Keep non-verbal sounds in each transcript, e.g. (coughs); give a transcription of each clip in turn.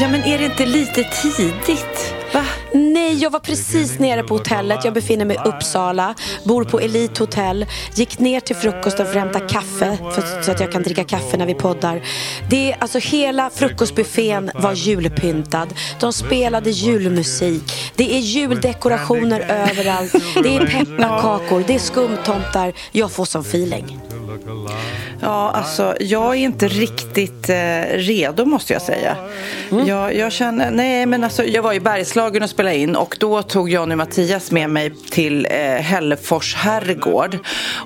Ja, men är det inte lite tidigt? Va? Nej, jag var precis nere på hotellet. Jag befinner mig i Uppsala, bor på Elite Hotel. Gick ner till frukosten för att hämta kaffe för, så att jag kan dricka kaffe när vi poddar. Det är, alltså hela frukostbuffén var julpyntad. De spelade julmusik. Det är juldekorationer överallt. Det är pepparkakor, det är skumtomtar. Jag får sån feeling. Ja, alltså jag är inte riktigt eh, redo måste jag säga. Mm. Jag, jag, känner, nej men alltså jag var i Bergslagen och spelade in och då tog Johnny och Mattias med mig till eh, Hällefors herrgård.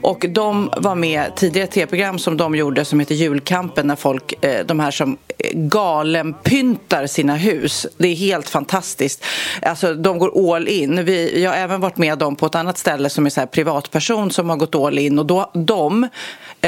Och de var med tidigare tv-program som de gjorde som heter Julkampen när folk, eh, de här som eh, galenpyntar sina hus. Det är helt fantastiskt. Alltså de går all in. Vi, jag har även varit med dem på ett annat ställe som är så här privatperson som har gått all in och då, de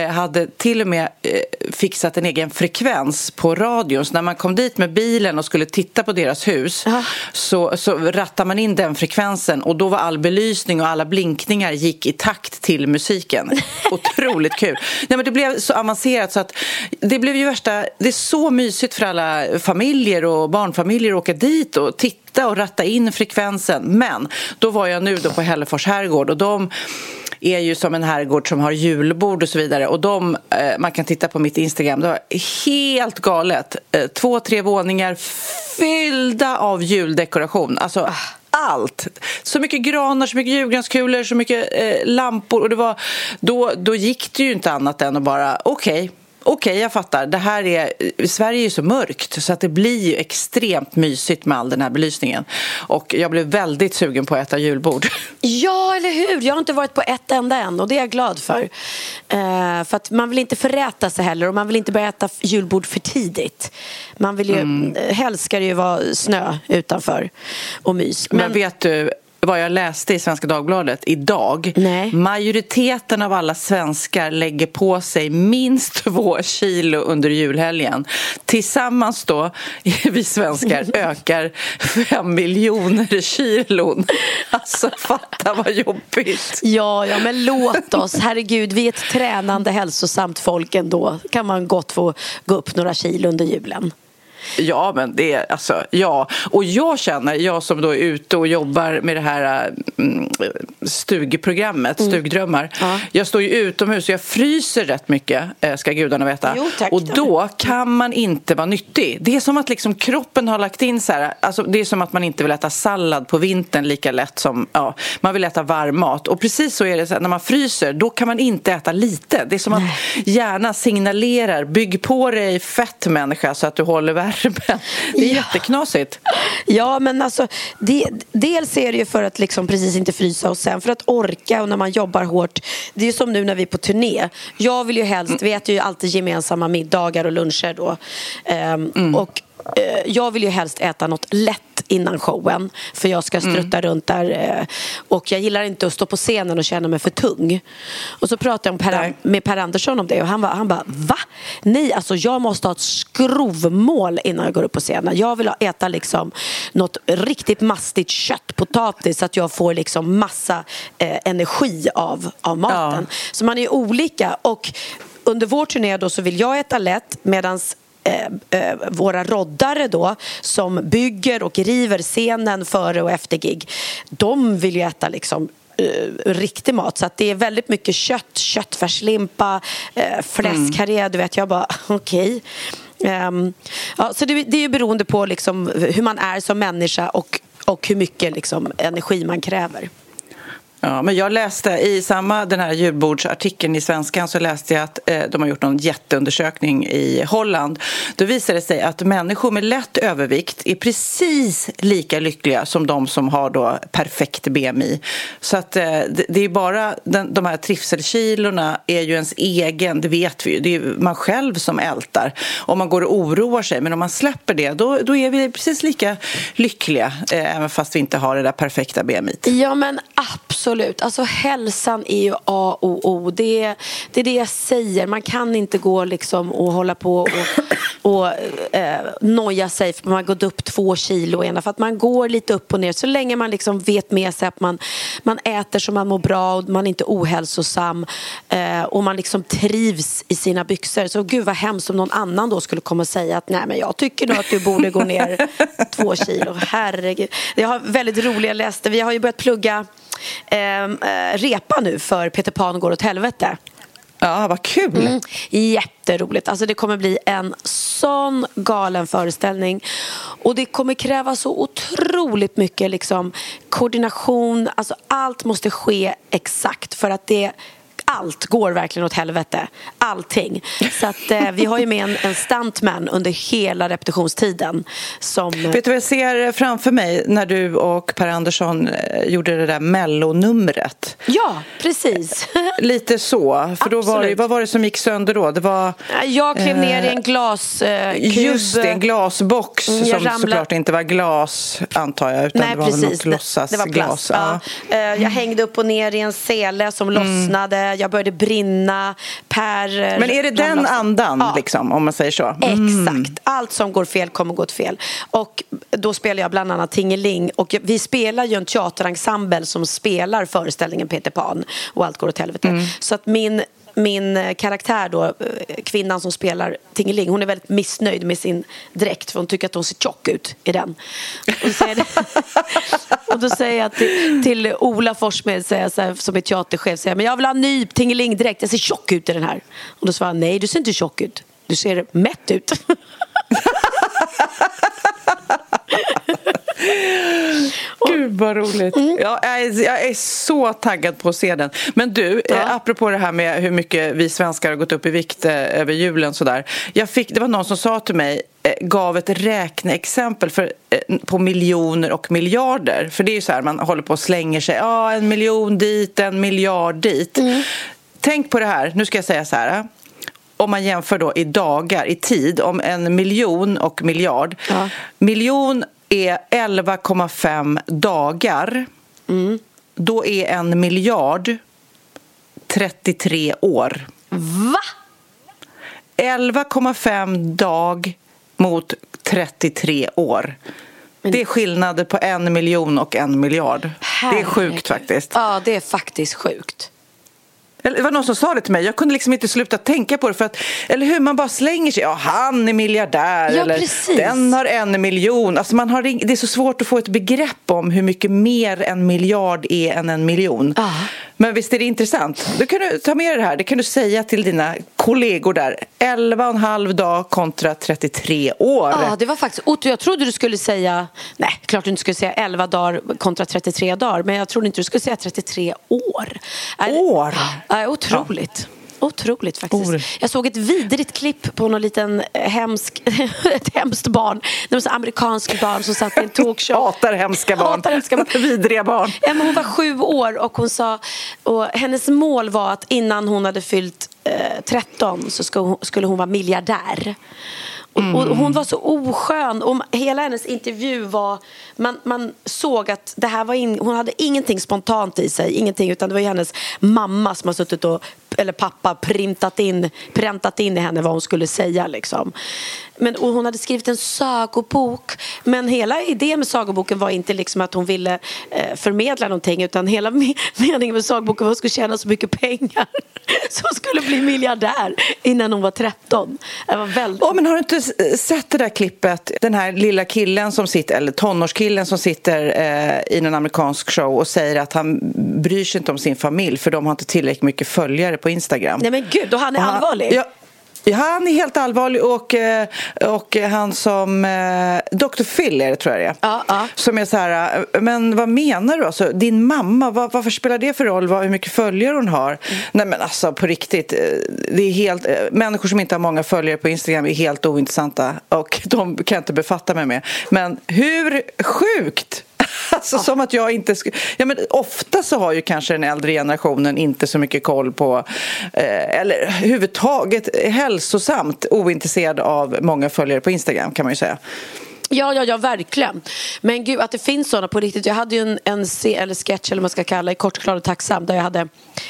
hade till och med eh, fixat en egen frekvens på radion. Så när man kom dit med bilen och skulle titta på deras hus så, så rattade man in den frekvensen och då var all belysning och alla blinkningar gick i takt till musiken. (laughs) Otroligt kul. Nej, men det blev så avancerat så att det blev ju värsta... Det är så mysigt för alla familjer och barnfamiljer att åka dit och titta och ratta in frekvensen. Men då var jag nu då på Hällefors herrgård och de är ju som en herrgård som har julbord och så vidare. Och de, eh, man kan titta på mitt Instagram, det var helt galet. Eh, två, tre våningar fyllda av juldekoration. Alltså allt. Så mycket granar, så mycket julgranskulor, så mycket eh, lampor. Och det var, då, då gick det ju inte annat än att bara, okej, okay, Okej, okay, jag fattar. Det här är, Sverige är ju så mörkt så att det blir ju extremt mysigt med all den här belysningen. Och jag blev väldigt sugen på att äta julbord. (laughs) Ja, eller hur? Jag har inte varit på ett enda än och det är jag glad för. Uh, för att man vill inte förräta sig heller och man vill inte börja äta julbord för tidigt. Man vill ju, mm. helst ska det ju vara snö utanför och mys. Men, Men vet du, vad jag läste i Svenska Dagbladet idag. Nej. Majoriteten av alla svenskar lägger på sig minst (laughs) två kilo under julhelgen. Tillsammans då, (laughs) vi svenskar, (laughs) ökar fem miljoner kilon. Alltså, fatta vad jobbigt. Ja, ja, men låt oss. Herregud, vi är ett tränande, hälsosamt folk ändå. kan man gott få gå upp några kilo under julen. Ja, men det är alltså, ja. Och jag känner, jag som då är ute och jobbar med det här mm, stugprogrammet, mm. Stugdrömmar. Ja. Jag står ju utomhus och jag fryser rätt mycket, eh, ska gudarna veta. Jo, tack, och då kan man inte vara nyttig. Det är som att liksom kroppen har lagt in så här, alltså det är som att man inte vill äta sallad på vintern lika lätt som, ja, man vill äta varm mat. Och precis så är det så här, när man fryser, då kan man inte äta lite. Det är som att hjärnan signalerar, bygg på dig fett människa så att du håller värmen värmen. Det är ja. jätteknasigt. Ja, men alltså det, dels är det ju för att liksom precis inte frysa och sen för att orka och när man jobbar hårt. Det är som nu när vi är på turné. Jag vill ju helst, vi äter ju alltid gemensamma middagar och luncher då. Um, mm. Och jag vill ju helst äta något lätt innan showen för jag ska strutta mm. runt där eh, och jag gillar inte att stå på scenen och känna mig för tung. Och så pratade jag per, med Per Andersson om det och han, var, han bara va? Nej, alltså jag måste ha ett skrovmål innan jag går upp på scenen. Jag vill äta liksom något riktigt mastigt kött, potatis så att jag får liksom massa eh, energi av, av maten. Ja. Så man är olika och under vår turné då så vill jag äta lätt medan eh, eh, Eh, eh, våra roddare då som bygger och river scenen före och efter gig de vill ju äta liksom eh, riktig mat. Så att det är väldigt mycket kött, köttfärslimpa, eh, fläskkarré. Mm. Du vet, jag bara (laughs) okej. Okay. Um, ja, så det, det är beroende på liksom hur man är som människa och, och hur mycket liksom, energi man kräver. Ja, men jag läste i samma den här julbordsartikeln i Svenskan så läste jag att eh, de har gjort någon jätteundersökning i Holland. Då visade det sig att människor med lätt övervikt är precis lika lyckliga som de som har då perfekt BMI. Så att eh, det, det, är bara den, de här trivselkilorna är ju ens egen, det vet vi ju. Det är man själv som ältar. Om man går och oroar sig, men om man släpper det då, då är vi precis lika lyckliga eh, även fast vi inte har det där perfekta BMI. Ja, men absolut Absolut. Alltså, hälsan är ju A och O. Det, det är det jag säger. Man kan inte gå liksom och hålla på och, (coughs) och eh, noja sig för att man har gått upp två kilo ena. För att man går lite upp och ner. Så länge man liksom vet med sig att man, man äter så man mår bra och man är inte ohälsosam eh, och man liksom trivs i sina byxor. Så gud vad hemskt om någon annan då skulle komma och säga att nej men jag tycker nog att du borde gå ner (laughs) två kilo. Herregud. Jag har väldigt roliga läste. Vi har ju börjat plugga eh, repa nu för Peter Pan går åt helvete. Ja, vad kul! Mm, jätteroligt. Alltså det kommer bli en sån galen föreställning. Och det kommer kräva så otroligt mycket liksom, koordination. Alltså allt måste ske exakt för att det allt går verkligen åt helvete. Allting. Så att, eh, vi har ju med en, en stuntman under hela repetitionstiden. Som... Vet du vad jag ser framför mig när du och Per Andersson eh, gjorde det där mellonumret? Ja, precis. (laughs) Lite så. För då var det, vad var det som gick sönder då? Det var, jag klev ner i en glaskub. Eh, just det, en glasbox mm, som ramlade... såklart inte var glas, antar jag. Utan Nej, det var precis. något låtsasglas. Ja. Ja. Jag hängde upp och ner i en sele som mm. lossnade jag började brinna. Per Men är det den andan, ja. liksom, om man säger så? Mm. Exakt. Allt som går fel kommer gå fel. Och då spelar jag bland annat Tingeling. Och vi spelar ju en teaterensemble som spelar föreställningen Peter Pan och Allt går åt helvete. Mm. Så att min min eh, karaktär då, eh, kvinnan som spelar Tingeling, hon är väldigt missnöjd med sin dräkt för hon tycker att hon ser tjock ut i den. Och, då säger, (laughs) och då säger jag till, till Ola Forssmed, som är teaterchef, säger jag, men jag vill ha en ny Tingeling-dräkt, jag ser tjock ut i den här. Och då svarar han, nej du ser inte tjock ut, du ser mätt ut. (laughs) (laughs) Gud vad roligt. Mm. Ja, jag, är, jag, är, så taggad på att se den. Men du, eh, ja. eh, apropå det här med hur mycket vi svenskar har gått upp i vikt eh, över julen sådär. Jag fick, det var någon som sa till mig eh, gav ett räkneexempel för, eh, på miljoner och miljarder. För det är ju så här, man håller på och slänger sig. Ja, en miljon dit, en miljard dit. Mm. Tänk på det här, nu ska jag säga så här om man jämför då i dagar, i tid, om en miljon och miljard. Ja. Miljon är 11,5 dagar. Mm. Då är en miljard 33 år. Va? 11,5 dag mot 33 år. Men... Det är skillnader på en miljon och en miljard. Herregud. Det är sjukt faktiskt. Ja, det är faktiskt sjukt. Det var någon som sa det till mig. Jag kunde liksom inte sluta tänka på det. För att, eller hur? Man bara slänger sig. Ja, han är miljardär. Ja, eller precis. den har en miljon. Alltså man har, det är så svårt att få ett begrepp om hur mycket mer en miljard är än en miljon. Ah. Men visst är det intressant? Då kan du ta med dig det här. Det kan du säga till dina kollegor där. 11 och en halv dag kontra 33 år. Ja, det var faktiskt Jag trodde du skulle säga... Nej, klart du inte skulle säga 11 dagar kontra 33 dagar. Men jag trodde inte du skulle säga 33 år. År? Ja, otroligt. Ja. Otroligt faktiskt. Or. Jag såg ett vidrigt klipp på någon liten eh, hemsk, (laughs) ett hemskt barn. Det var en amerikansk barn som satt i en (laughs) talkshow. Hatar hemska barn. Hatar hemska barn. (laughs) Vidriga barn. Emma, hon var sju år och hon sa, och hennes mål var att innan hon hade fyllt eh, 13 så skulle hon, skulle hon vara miljardär. Mm. Och, hon var så oskön. Och hela hennes intervju var... Man, man såg att det här var in, hon hade ingenting spontant i sig. Ingenting, utan det var hennes mamma som har suttit och, eller pappa printat in, präntat in i henne vad hon skulle säga. Liksom. Men, och hon hade skrivit en sagobok. Men hela idén med sagoboken var inte liksom att hon ville eh, förmedla någonting utan hela me (laughs) meningen med sagoboken var att hon skulle tjäna så mycket pengar (laughs) så hon skulle bli miljardär innan hon var 13. Det var väldigt... Oh, men har du inte sett det där klippet? Den här lilla killen som sitter, eller tonårskillen som sitter eh, i en amerikansk show och säger att han bryr sig inte om sin familj för de har inte tillräckligt mycket följare på Instagram. Nej men gud, och han är han, allvarlig? Ja, Ja, han är helt allvarlig och, eh, och han som eh, Dr. Phil är det tror jag det är. Ja, ja. Som är så här, eh, men vad menar du alltså? Din mamma, vad, varför spelar det för roll vad, hur mycket följare hon har? Mm. Nej men alltså på riktigt, det är helt, människor som inte har många följare på Instagram är helt ointressanta och de kan jag inte befatta mig med. Men hur sjukt (laughs) Alltså ja. som att jag inte skulle... Ja, men ofta så har ju kanske den äldre generationen inte så mycket koll på eh, eller överhuvudtaget hälsosamt ointresserad av många följare på Instagram kan man ju säga. Ja, ja, ja, verkligen. Men gud, att det finns såna på riktigt. Jag hade ju en, en se, eller sketch, eller vad man ska kalla det, kort, klar och tacksam, där jag hade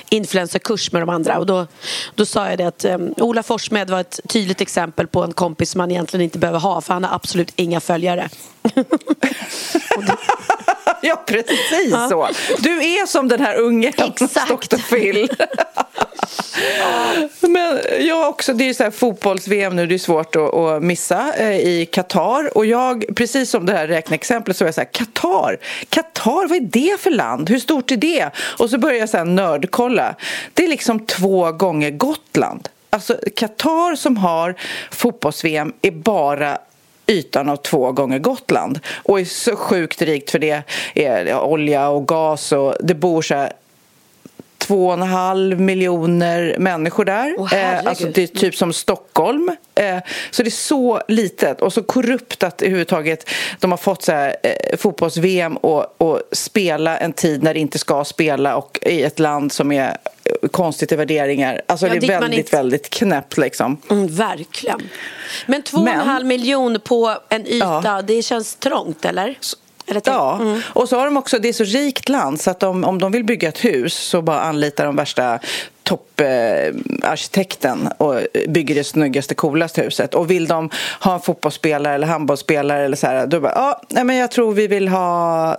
influencerkurs med de andra. Och då, då sa jag det att um, Ola Forssmed var ett tydligt exempel på en kompis som man egentligen inte behöver ha, för han har absolut inga följare. (laughs) ja, precis ja. så. Du är som den här ungen, Exakt. Phil. (laughs) Men jag också, det är så här fotbolls-VM nu, det är svårt att, att missa eh, i Qatar. Och jag, precis som det här räkneexemplet, så är jag så här, Qatar, Qatar, vad är det för land? Hur stort är det? Och så börjar jag så här nördkolla. Det är liksom två gånger Gotland. Alltså Qatar som har fotbolls-VM är bara ytan av två gånger Gotland och är så sjukt rikt för det är olja och gas och det bor så här två och en halv miljoner människor där. Oh, eh, alltså det är typ som Stockholm. Eh, så det är så litet och så korrupt att överhuvudtaget de har fått så här, eh, fotbolls-VM och, och spela en tid när det inte ska spela och i ett land som är konstigt i värderingar. Alltså ja, det är väldigt, inte... väldigt knäppt liksom. Mm, verkligen. Men två och en halv miljon på en yta, ja. det känns trångt eller? Ja, mm. och så har de också, det är så rikt land så att de, om de vill bygga ett hus så bara anlitar de värsta topparkitekten eh, och bygger det snyggaste, coolaste huset. Och vill de ha en fotbollsspelare eller handbollsspelare eller så här, då bara, ja, nej, men jag tror vi vill ha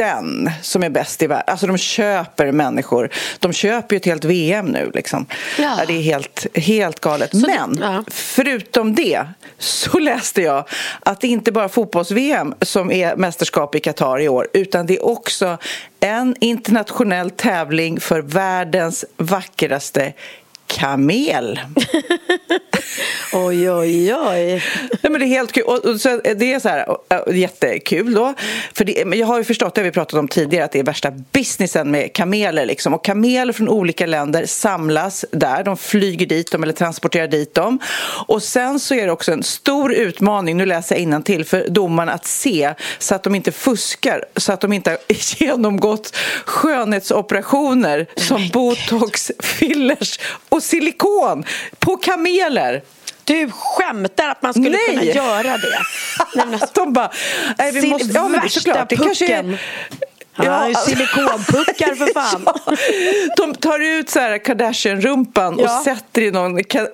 den som är bäst i världen. Alltså de köper människor. De köper ju ett helt VM nu liksom. Ja. ja det är helt, helt galet. Så men det, ja. förutom det så (laughs) läste jag att det inte bara är fotbolls-VM som är mästerskap i Qatar i år utan det är också en internationell tävling för världens vackraste kamel. (laughs) oj, oj, oj. Nej, men det är helt kul. Och, och så, det är så här, och, jättekul då. För det, jag har ju förstått, det har vi pratat om tidigare, att det är värsta businessen med kameler. Liksom. Och kameler från olika länder samlas där. De flyger dit dem eller transporterar dit dem. Och sen så är det också en stor utmaning, nu läser jag till för domarna att se så att de inte fuskar, så att de inte har (laughs) genomgått skönhetsoperationer som botox, fillers och silikon på kameler. Du skämtar att man skulle Nej. kunna göra det? Nej, (laughs) alltså, De bara, nej, vi måste, ja, men såklart, det kanske är, Ja, silikonpuckar för (laughs) fan. ja, de tar ut så här Kardashian-rumpan ja. och sätter i någon ka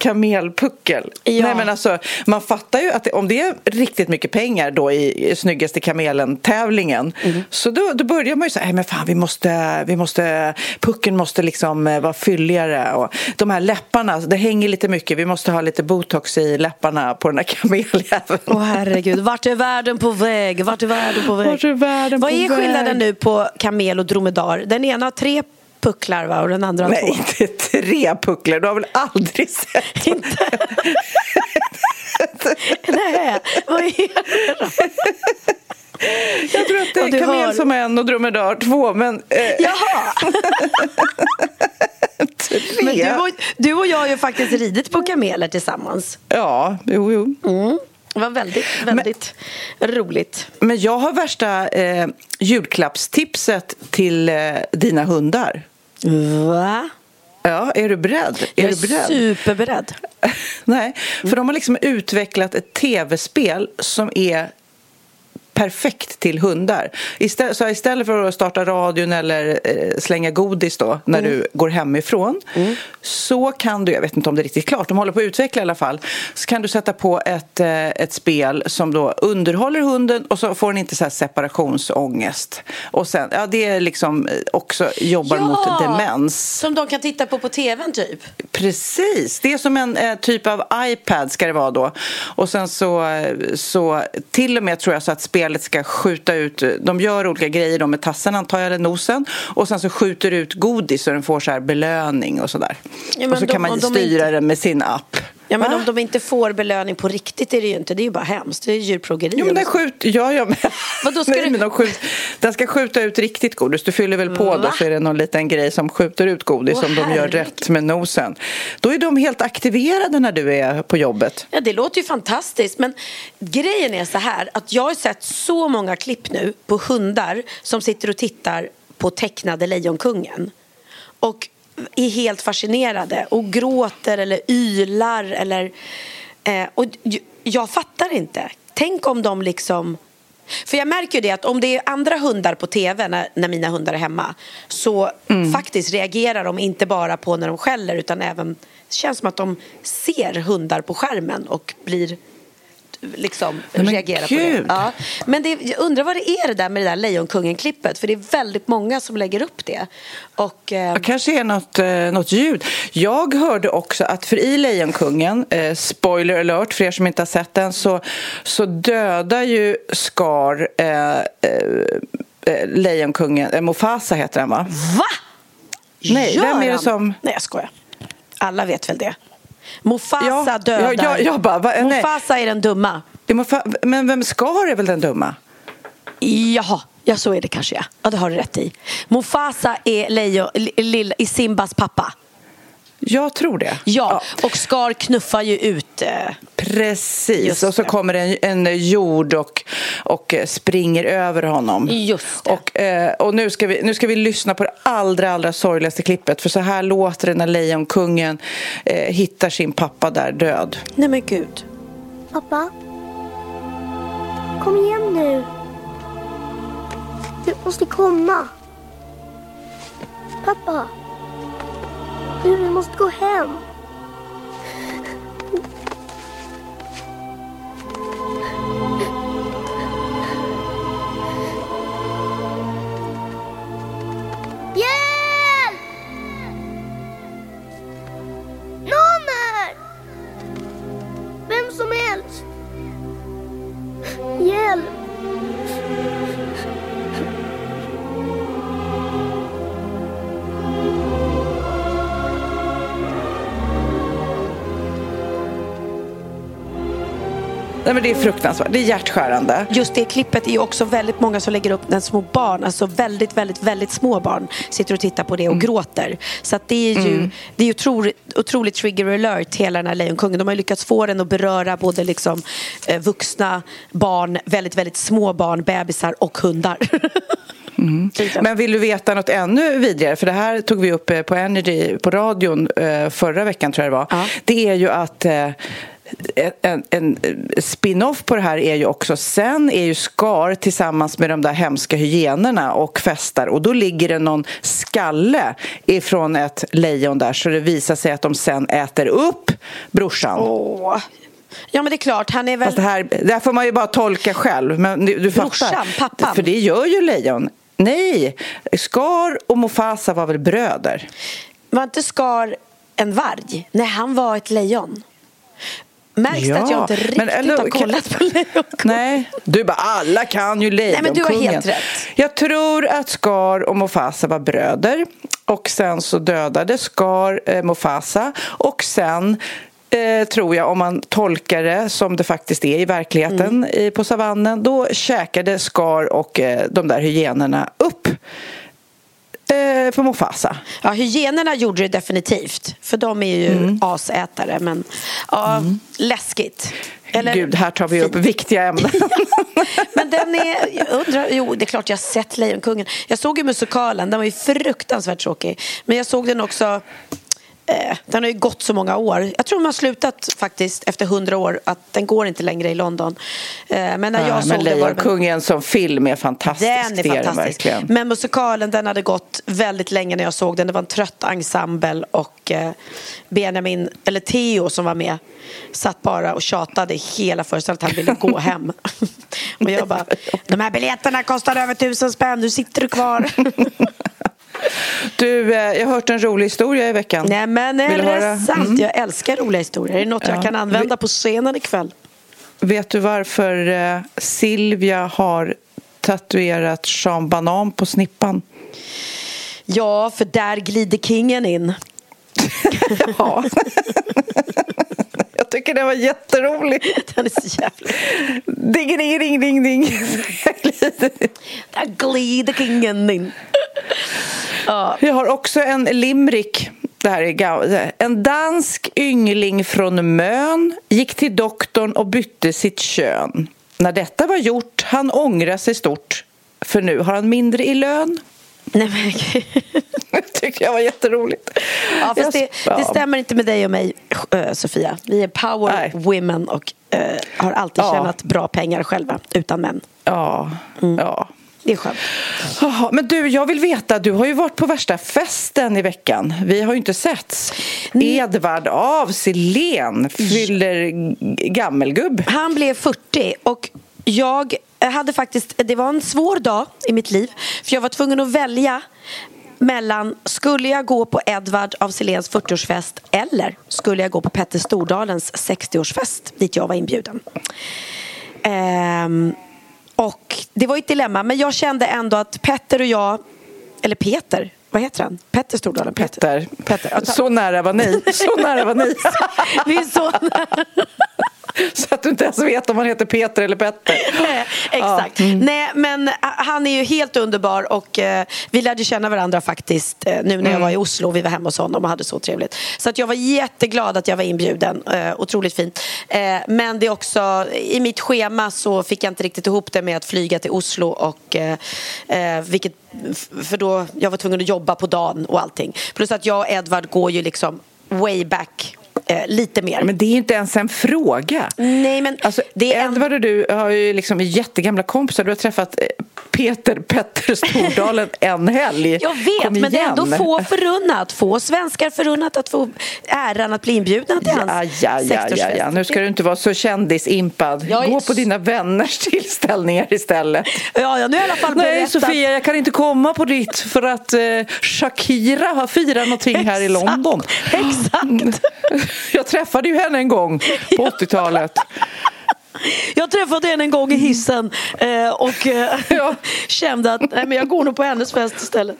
kamelpuckel. Ja. Nej, men alltså, man fattar ju att det, om det är riktigt mycket pengar då i, i Snyggaste kamelen-tävlingen mm. så då, då börjar man ju säga, men fan vi måste, vi måste, pucken måste liksom eh, vara fylligare och de här läpparna, det hänger lite mycket, vi måste ha lite botox i läpparna på den här kameljäveln. Åh oh, herregud, vart är världen på väg? Vart är världen på väg? Vart är världen Vad på är skillnaden skillnaden nu på kamel och dromedar. Den ena har tre pucklar va? och den andra har Nej, två. Nej, inte tre pucklar. Du har väl aldrig sett? (laughs) Inte? (laughs) Nej, vad är? Jag tror att det är kamel har... som en och dromedar två, men... Eh... Jaha! (laughs) men du och, du och jag har ju faktiskt ridit på kameler tillsammans. Ja, jo, jo. Mm. Det var väldigt, väldigt men, roligt. Men jag har värsta eh, julklappstipset till eh, dina hundar. Va? Ja, är du beredd? Är jag är du beredd? superberedd. (laughs) Nej, för de har liksom utvecklat ett tv-spel som är perfekt till hundar. Istället, så istället för att starta radion eller eh, slänga godis då när mm. du går hemifrån mm. så kan du, jag vet inte om det är riktigt klart, de håller på att utveckla i alla fall, så kan du sätta på ett, eh, ett spel som då underhåller hunden och så får den inte så här separationsångest. Och sen, ja det är liksom eh, också jobbar ja, mot demens. Som de kan titta på på tvn typ? Precis, det är som en eh, typ av iPad ska det vara då. Och sen så, så till och med tror jag så att spelet ska skjuta ut, de gör olika grejer då med tassen antar jag, eller nosen och sen så skjuter ut godis så den får så här belöning och sådär. Ja, och så de, kan man styra inte... den med sin app. Ja, men Va? om de inte får belöning på riktigt är det ju inte. Det är ju bara hemskt. Det är djurplågeri. Jo, men den skjuter... Ja, ja, men... Vadå, ska Nej, du... men de skjut... Den ska skjuta ut riktigt godis. Du fyller väl på Va? då så är det någon liten grej som skjuter ut godis Åh, om de gör rätt med nosen. Då är de helt aktiverade när du är på jobbet. Ja, det låter ju fantastiskt. Men grejen är så här att jag har sett så många klipp nu på hundar som sitter och tittar på tecknade Lejonkungen. Och är helt fascinerade och gråter eller ylar eller... Eh, och jag fattar inte. Tänk om de liksom... För jag märker ju det att om det är andra hundar på tv när, när mina hundar är hemma så mm. faktiskt reagerar de inte bara på när de skäller utan även det känns som att de ser hundar på skärmen och blir liksom men reagera på det. Ja. Men det, jag undrar vad det är det där med det där Lejonkungen-klippet för det är väldigt många som lägger upp det. Och, eh... Det kanske är något, eh, något ljud. Jag hörde också att för i Lejonkungen, eh, spoiler alert för er som inte har sett den, så, så dödar ju Scar eh, eh, eh Lejonkungen, eh, Mufasa heter han va? Va? Nej, Gör vem är det som... Nej, jag skojar. Alla vet väl det. Mufasa ja, dödar. Ja, jag, jag bara, va, Mufasa är den dumma. Men vem Scar är väl den dumma? Jaha, ja så är det kanske ja. Ja, det har du rätt i. Mufasa är, Lejo, är Simbas pappa. Jag tror det. Ja, ja. och Scar knuffar ju ut... Eh, Precis, och så kommer en, en jord och, och springer över honom. Just det. Och, eh, och nu, ska vi, nu ska vi lyssna på det allra, allra sorgligaste klippet. För så här låter det när Lejonkungen eh, hittar sin pappa där död. Nej men gud. Pappa? Kom igen nu. Du måste komma. Pappa? Nu, vi måste gå hem. Nej, men det är fruktansvärt. Det är hjärtskärande. Just det klippet är ju också väldigt många som lägger upp när små barn, alltså väldigt, väldigt, väldigt små barn sitter och tittar på det och mm. gråter. Så att det är ju mm. det är otroligt, otroligt trigger alert, hela den här Lejonkungen. De har lyckats få den att beröra både liksom, eh, vuxna, barn, väldigt, väldigt små barn, bebisar och hundar. (laughs) Mm. Men vill du veta något ännu vidare? För det här tog vi upp eh, på Energy på radion eh, förra veckan tror jag det var. Ja. Det är ju att en, en spin-off på det här är ju också sen är ju Skar tillsammans med de där hemska hyenorna och festar och då ligger det någon skalle ifrån ett lejon där så det visar sig att de sen äter upp brorsan. Åh. Ja men det är klart, han är väl... Fast det här, det här får man ju bara tolka själv. Men du, du brorsan, fattar. pappan. För det gör ju lejon. Nej, Skar och Mufasa var väl bröder? Var inte Skar en varg? Nej, han var ett lejon. Märks ja, det att jag inte riktigt men, eller, har kollat på Lejonkungen? Nej, du bara alla kan ju Lejonkungen. Nej, men du har helt rätt. Jag tror att Scar och Mufasa var bröder och sen så dödade Scar eh, Mufasa och sen Eh, tror jag, om man tolkar det som det faktiskt är i verkligheten mm. på savannen, då käkade Scar och eh, de där hyenorna upp eh, för Mufasa. Ja, hyenorna gjorde det definitivt. För de är ju mm. asätare. Men ja, mm. läskigt. Eller, Gud, här tar vi upp viktiga ämnen. (laughs) men den är, jag undrar, jo det är klart jag har sett Lejonkungen. Jag såg ju musikalen, den var ju fruktansvärt tråkig. Men jag såg den också den har ju gått så många år. Jag tror de har slutat faktiskt efter hundra år att den går inte längre i London. Eh, men när jag Ja, såg men Lejonkungen som film är fantastisk. den är fantastisk. verkligen. Men musikalen den hade gått väldigt länge när jag såg den. Det var en trött ensemble och eh, Benjamin, eller Theo som var med satt bara och tjatade hela föreställningen att han ville gå hem. (laughs) och jag bara, de här biljetterna kostar över tusen spänn, nu sitter du kvar. (laughs) Du, eh, jag har hört en rolig historia i veckan. Nej men är det sant? Mm. Jag älskar roliga historier. Är det något Ja. jag kan använda på scenen ikväll? Vet du varför eh, Silvia har tatuerat Sean Banan på snippan? Ja, för där glider kingen in. (laughs) Ja. (laughs) jag tycker det var jätteroligt. (laughs) Den är så jävla... Ding, ding, ding, ding, ding. (laughs) Där glider kingen in. Ja. Jag har också en limrik. Det här är En dansk yngling från Mön gick till doktorn och bytte sitt kön. När detta var gjort han ångra sig stort för nu har han mindre i lön. Nej, men... (laughs) Det tycker jag var jätteroligt. Ja, fast det, det stämmer inte med dig och mig, äh, Sofia. Vi är power Nej. women och äh, har alltid Ja. tjänat bra pengar själva, utan män. Ja, ja. Det är skönt. Men du, jag vill veta, du har ju varit på värsta festen i veckan. Vi har ju inte setts. Edvard av Silén fyller gammelgubb. Han blev 40 och jag hade faktiskt, det var en svår dag i mitt liv. För jag var tvungen att välja mellan, skulle jag gå på Edvard av Silens 40-årsfest eller skulle jag gå på Petter Stordalens 60-årsfest dit jag var inbjuden. Ehm, och det var ett dilemma, men jag kände ändå att Petter och jag, eller Peter, vad heter han? Petter Stordalen? Petter. Petter. Så nära var ni. Så nära var ni. (laughs) Vi är så (laughs) Så att du inte ens vet om han heter Peter eller Petter. Nej, Exakt. Nej, men eh, han är ju helt underbar och eh, vi lärde känna varandra faktiskt eh, nu när jag var i Oslo och vi var hemma hos honom och hade så trevligt. Så att jag var jätteglad att jag var inbjuden. Eh, otroligt fint. Eh, men det är också, i mitt schema så fick jag inte riktigt ihop det med att flyga till Oslo och eh, vilket, för då, jag var tvungen att jobba på dagen och allting. Plus att jag och Edvard går ju liksom way back eh, lite mer. Men det är inte ens en fråga. Nej, men Alltså, det är Edvard och du har ju liksom jättegamla kompisar. Du har träffat eh, Peter Petter Stordalen (laughs) en helg. Jag vet, Kom men det är ändå få förunnat. Få svenskar förunnat att få äran att bli inbjudna till hans Ja, ja, ja, ja, 60-årsfest. ja. Nu ska du inte vara så kändisimpad. Jag är Gå på s- dina vänners (laughs) tillställningar istället. Ja, ja, nu jag i alla fall Nej, berättat. Sofia, jag kan inte komma på ditt för att eh, Shakira har firat någonting här i London. (laughs) Exakt. (laughs) Jag träffade ju henne en gång på (laughs) 80-talet. Jag träffade henne en gång i hissen eh, och eh, (laughs) Ja. kände att nej, men jag går nog på hennes fest istället.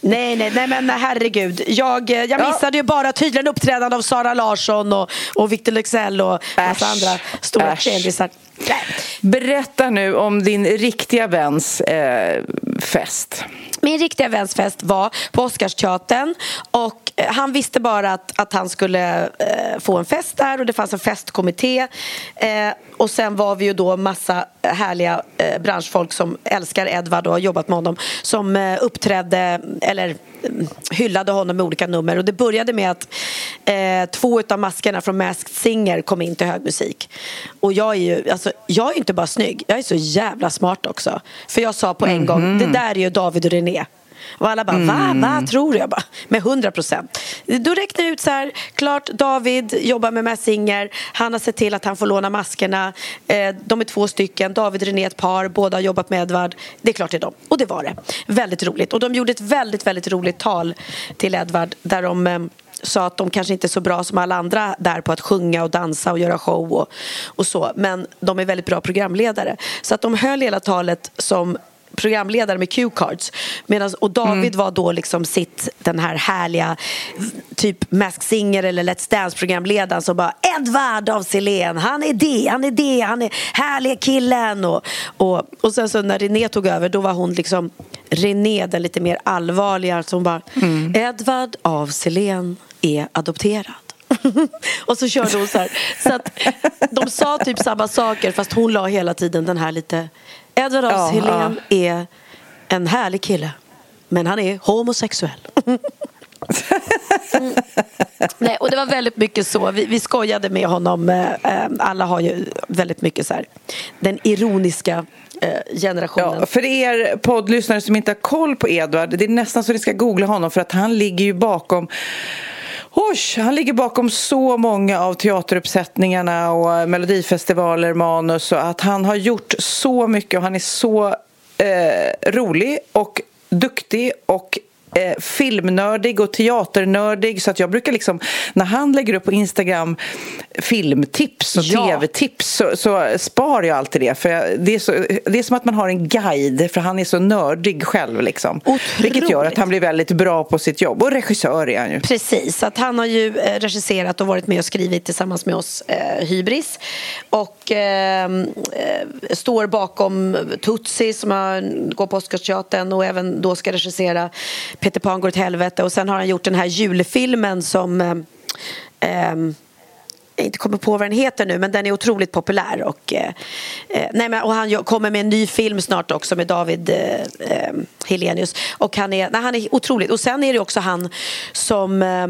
Nej, nej, nej men herregud. Jag, eh, jag Ja. missade ju bara tydligen uppträdande av Sara Larsson och, och Victor Leksell och massa Äsch. andra stora Äsch. kändisar. Berätta nu om din riktiga väns eh, fest. Min riktiga väns fest var på Oscarsteatern och eh, han visste bara att, att han skulle eh, få en fest där och det fanns en festkommitté. Eh, och sen var vi ju då massa härliga eh, branschfolk som älskar Edvard och har jobbat med honom som eh, uppträdde eller mm, hyllade honom med olika nummer och det började med att eh, två av maskerna från Masked Singer kom in till hög musik. Och jag är ju, alltså, jag är inte bara snygg, jag är så jävla smart också. För jag sa på en gång, det där är ju David och René. Och alla bara, va? Vad tror? Jag bara, med 100 procent. Då räknar jag ut så här, klart David jobbar med Messinger, han har sett till att han får låna maskerna. Eh, de är två stycken, David och René är ett par, båda har jobbat med Edvard. Det är klart det är de. Och det var det. Väldigt roligt. Och de gjorde ett väldigt, väldigt roligt tal till Edvard där de eh, sa att de kanske inte är så bra som alla andra där på att sjunga och dansa och göra show och, och så. Men de är väldigt bra programledare. Så att de höll hela talet som programledare med. Medans, och David var då liksom sitt, den här härliga typ Mask Singer eller Let's Dance-programledaren som bara Edvard av Silén, han är det, han är det, han är härliga killen. Och, och, och sen så när René tog över då var hon liksom René, den lite mer allvarliga som bara Edvard av Silén är adopterad. (laughs) och så körde hon så här. Så att de sa typ samma saker fast hon la hela tiden den här lite Edvard af Ja, Helén är en härlig kille men han är homosexuell. Mm. (laughs) Nej, och det var väldigt mycket så. Vi, vi skojade med honom. Eh, eh, alla har ju väldigt mycket så här, den ironiska eh, generationen. Ja, för er poddlyssnare som inte har koll på Edvard, det är nästan så ni ska googla honom för att han ligger ju bakom Oj, han ligger bakom så många av teateruppsättningarna och eh, melodifestivaler, manus och att han har gjort så mycket och han är så eh, rolig och duktig och eh, filmnördig och teaternördig så att jag brukar liksom när han lägger upp på Instagram filmtips och Ja. tv-tips så, så spar jag alltid det för jag, det, är så, det är som att man har en guide för han är så nördig själv liksom. Vilket gör att han blir väldigt bra på sitt jobb och regissör är han ju. Precis, att han har ju eh, regisserat och varit med och skrivit tillsammans med oss eh, Hybris och eh, eh, står bakom Tutsi som har, går på Oscarsteatern och även då ska regissera Peter Pan går åt helvete och sen har han gjort den här julfilmen som eh, ehm, jag inte kommer på vad den heter nu men den är otroligt populär och, eh, eh nej, men, och han kommer med en ny film snart också med David eh, eh, Helenius och han är, nej, han är otroligt och sen är det också han som eh,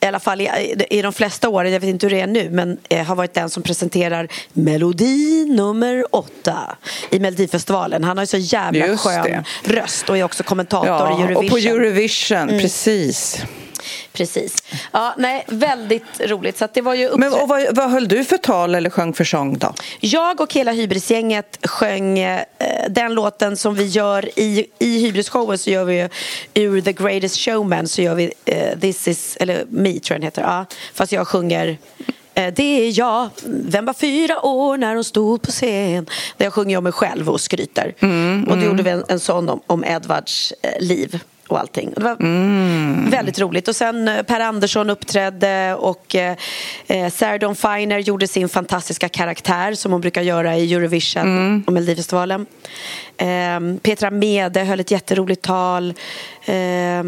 i alla fall i, i de flesta år, jag vet inte hur det är nu men eh, har varit den som presenterar melodi nummer åtta i Melodifestivalen. Han har ju så jävla Just skön det. röst och är också kommentator i Ja, Eurovision. och på Eurovision, precis. Precis. Ja, nej, väldigt roligt. Så det var ju Men och vad, vad höll du för tal eller sjöng för sång då? Jag och hela Hybrisgänget sjöng eh, den låten som vi gör i, i Hybrisshowen så gör vi ur The Greatest Showman så gör vi eh, This is, eller Me tror jag den heter, ja. Fast jag sjunger eh, det är jag, vem var fyra år när hon stod på scen Där jag sjunger om mig själv och skryter Och då gjorde vi en, en sån om, om Edvards eh, liv och allting. Det var väldigt roligt. Och sen eh, Per Andersson uppträdde och eh, eh, Sarah Dawn Finer gjorde sin fantastiska karaktär som hon brukar göra i Eurovision och Melodifestivalen. Eh, Petra Mede höll ett jätteroligt tal. Eh,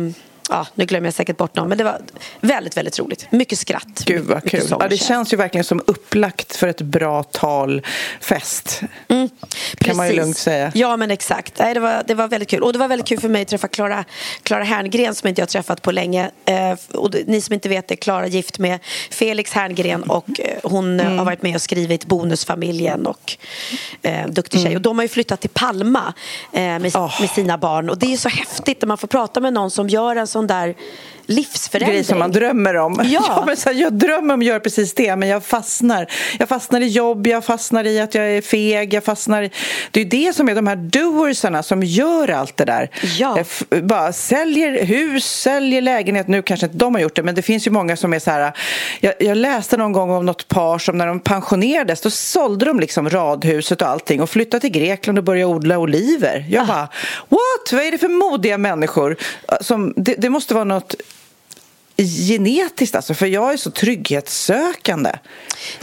ja, nu glömmer jag säkert bort någon, men det var väldigt, väldigt roligt. Mycket skratt. Gud vad kul. Ja, det känns ju verkligen som upplagt för ett bra talfest. Kan man ju Precis. lugnt säga. Ja, men exakt. Nej, det, var, det var väldigt kul. Och det var väldigt kul för mig att träffa Klara Klara Herngren som inte jag träffat på länge. Eh, och ni som inte vet det, Klara gift med Felix Herngren och eh, hon Mm. eh, har varit med och skrivit Bonusfamiljen och eh, Duktig tjej. Och de har ju flyttat till Palma eh, med, Mm. Åh. med sina barn. Och det är så häftigt när man får prata med någon som gör en sån sån där livsförändring. grej som man drömmer om. (laughs) Ja. men så här, jag drömmer om att göra precis det, men jag fastnar. Jag fastnar i jobb, jag fastnar i att jag är feg, jag fastnar i... Det är det som är de här doersarna som gör allt det där. Ja. Bara säljer hus, säljer lägenhet. Nu kanske inte de har gjort det, men det finns ju många som är så här... Jag, jag läste någon gång om något par som när de pensionerades, då sålde de liksom radhuset och allting och flyttade till Grekland och började odla oliver. Jag bara, what? Vad är det för modiga människor? Som, det, det måste vara något genetiskt alltså, för jag är så trygghetssökande.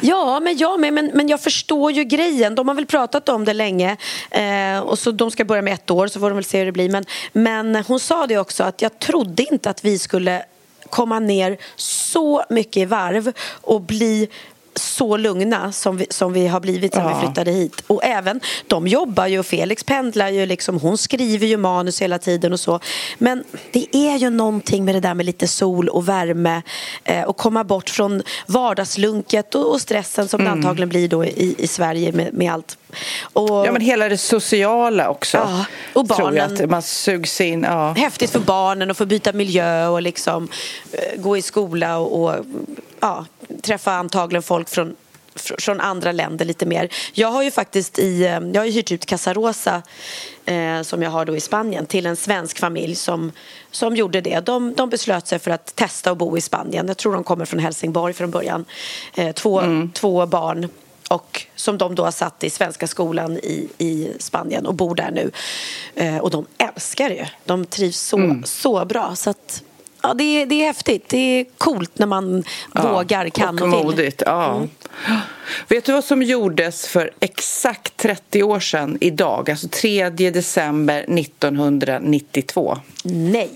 Ja, men jag med. Men, men jag förstår ju grejen. De har väl pratat om det länge. Eh, och så De ska börja med ett år, så får de väl se hur det blir. Men, men hon sa det också, att jag trodde inte att vi skulle komma ner så mycket i varv och bli så lugna som vi, som vi har blivit sen Ja. vi flyttade hit. Och även, de jobbar ju och Felix pendlar ju liksom, hon skriver ju manus hela tiden och så. Men det är ju någonting med det där med lite sol och värme eh, och komma bort från vardagslunket och, och stressen som det antagligen blir då i, i Sverige med, med allt. Och, Ja, men hela det sociala också. Ja, och Tror jag barnen. att man sugs in. Ja. häftigt för barnen att få byta miljö och liksom eh, gå i skola och, och ja, träffa antagligen folk från fr- från andra länder lite mer. Jag har ju faktiskt i, eh, jag har ju hyrt ut Casa Rosa eh, som jag har då i Spanien till en svensk familj som, som gjorde det. De, de beslöt sig för att testa att bo i Spanien. Jag tror de kommer från Helsingborg från början. Eh, två, två barn och som de då har satt i svenska skolan i, i Spanien och bor där nu. Eh, och de älskar det. De trivs så, så bra. Så att, ja, det, är, det är häftigt. Det är coolt när man vågar, kan och, och. Mm. modigt. Ja. Vet du vad som gjordes för exakt 30 år sedan idag? Alltså 3 december 1992. Nej.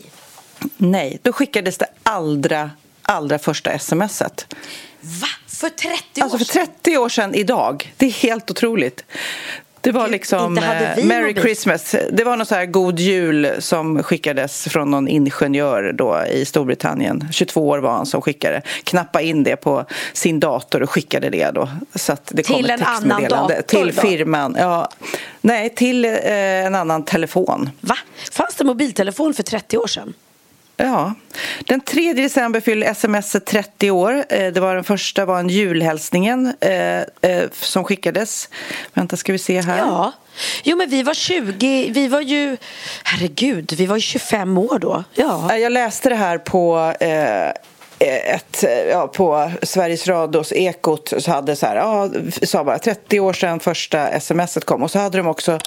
Nej, då skickades det allra, allra första smset. Va? För 30 år Alltså för sedan? 30 år sedan idag. Det är helt otroligt. Det var liksom eh, Merry. Christmas. Det var någon så här god jul som skickades från någon ingenjör då i Storbritannien. 22 år var han som skickade. Knappa in det på sin dator och skickade det då. Så det kom Till ett en annan dator Till då? firman. Ja. Nej, till eh, en annan telefon. Va? Fanns det mobiltelefon för 30 år sedan? Ja. Den 3 december fyllde sms 30 år. Eh, Det var den första var en julhälsningen eh, eh, som skickades. Vänta, ska vi se här. Ja. Jo, men vi var 20, vi var ju, herregud, vi var ju 25 år då. Ja. Jag läste det här på eh, ett, ja, på Sveriges Radios Ekot så hade så här, ja, sa bara 30 år sedan första smset kom och så hade de också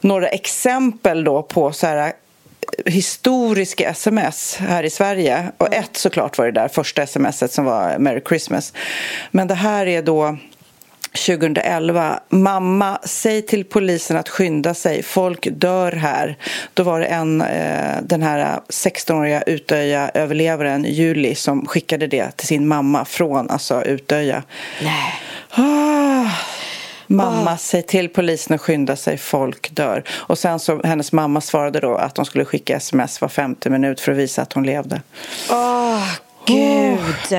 några exempel då på så här historiska sms här i Sverige och ett såklart var det där första smset som var Merry Christmas men det här är då 2011. Mamma, säg till polisen att skynda sig. Folk dör här. Då var det en, eh, den här 16-åriga Utöja-överlevaren Julie som skickade det till sin mamma från alltså, Utöja. Nej. Ah, mamma, säg till polisen att skynda sig. Folk dör. Och sen så hennes mamma svarade då att de skulle skicka sms var femte minut för att visa att hon levde. Åh, gud.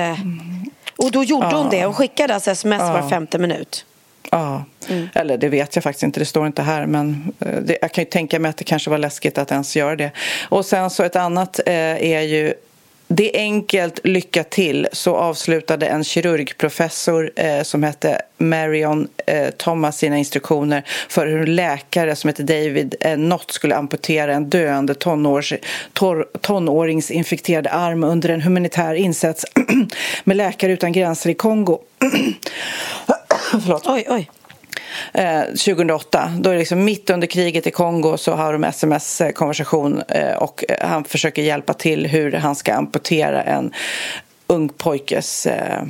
Och då gjorde hon det. Hon skickade alltså sms var femte minut. Ja, eller det vet jag faktiskt inte, det står inte här men eh, det, jag kan ju tänka mig att det kanske var läskigt att ens göra det. Och sen så ett annat eh, är ju det är enkelt, lycka till, så avslutade en kirurgprofessor eh, som hette Marion eh, Thomas sina instruktioner för hur en läkare som hette David eh, Nott skulle amputera en döende tonårs, tor, tonåringsinfekterad arm under en humanitär insats (clears throat) med Läkare utan gränser i Kongo. (clears throat) Förlåt. Oj, oj. Eh, 2008. Då är det liksom mitt under kriget i Kongo så har de sms-konversation eh, och eh, han försöker hjälpa till hur han ska amputera en ung pojkes eh,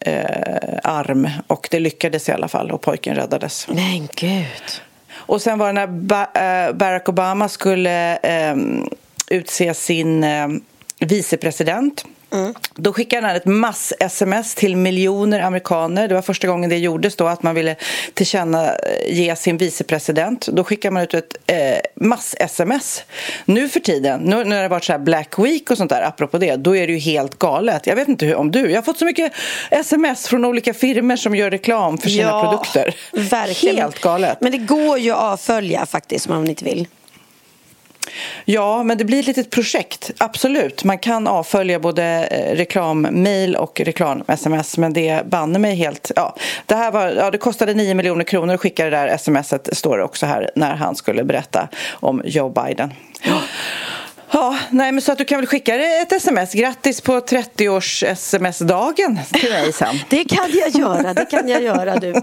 eh, arm och det lyckades i alla fall och pojken räddades. Men gud. Och sen var det när ba eh, Barack Obama skulle eh, utse sin eh, Då skickade han ett mass-sms till miljoner amerikaner. Det var första gången det gjordes då att man ville tillkännage sin vicepresident. Då skickar man ut ett eh, mass-sms. Nu för tiden, nu när det har varit så här Black Week och sånt där, apropå det, då är det ju helt galet. Jag vet inte hur, om du, jag har fått så mycket sms från olika firmor som gör reklam för sina produkter. Verkligen. Helt galet. Men det går ju att avfölja faktiskt om man inte vill. Ja, men det blir ett litet projekt. Absolut. Man kan avfölja både eh, reklammail och reklam-sms, men det banne mig helt... Ja, det, här var, ja, det kostade 9 miljoner kronor att skicka det där smset, står det också här, när han skulle berätta om Joe Biden. Ja. Ja, nej, men så att du kan väl skicka ett sms. Grattis på 30-års sms-dagen till mig sen. Det kan jag göra, det kan jag göra du. (laughs)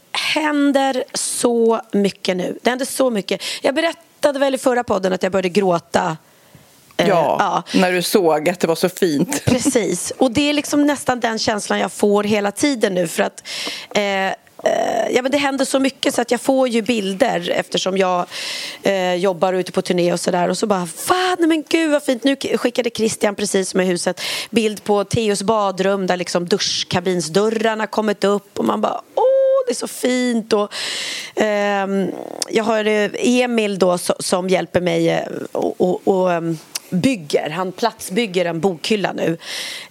händer så mycket nu. Det händer så mycket. Jag berättade väl i förra podden att jag började gråta Ja, ja, när du såg att det var så fint. (laughs) Precis, och det är liksom nästan den känslan jag får hela tiden nu för att eh, ja, men det händer så mycket så att jag får ju bilder eftersom jag eh, jobbar ute på turné och sådär och så bara fan men gud vad fint nu skickade Christian precis med huset bild på Teos badrum där liksom duschkabinsdörrarna kommit upp och man bara åh det är så fint. Och, eh, jag har eh, Emil då som hjälper mig eh, och, och, och ehm, bygger. Han platsbygger en bokhylla nu.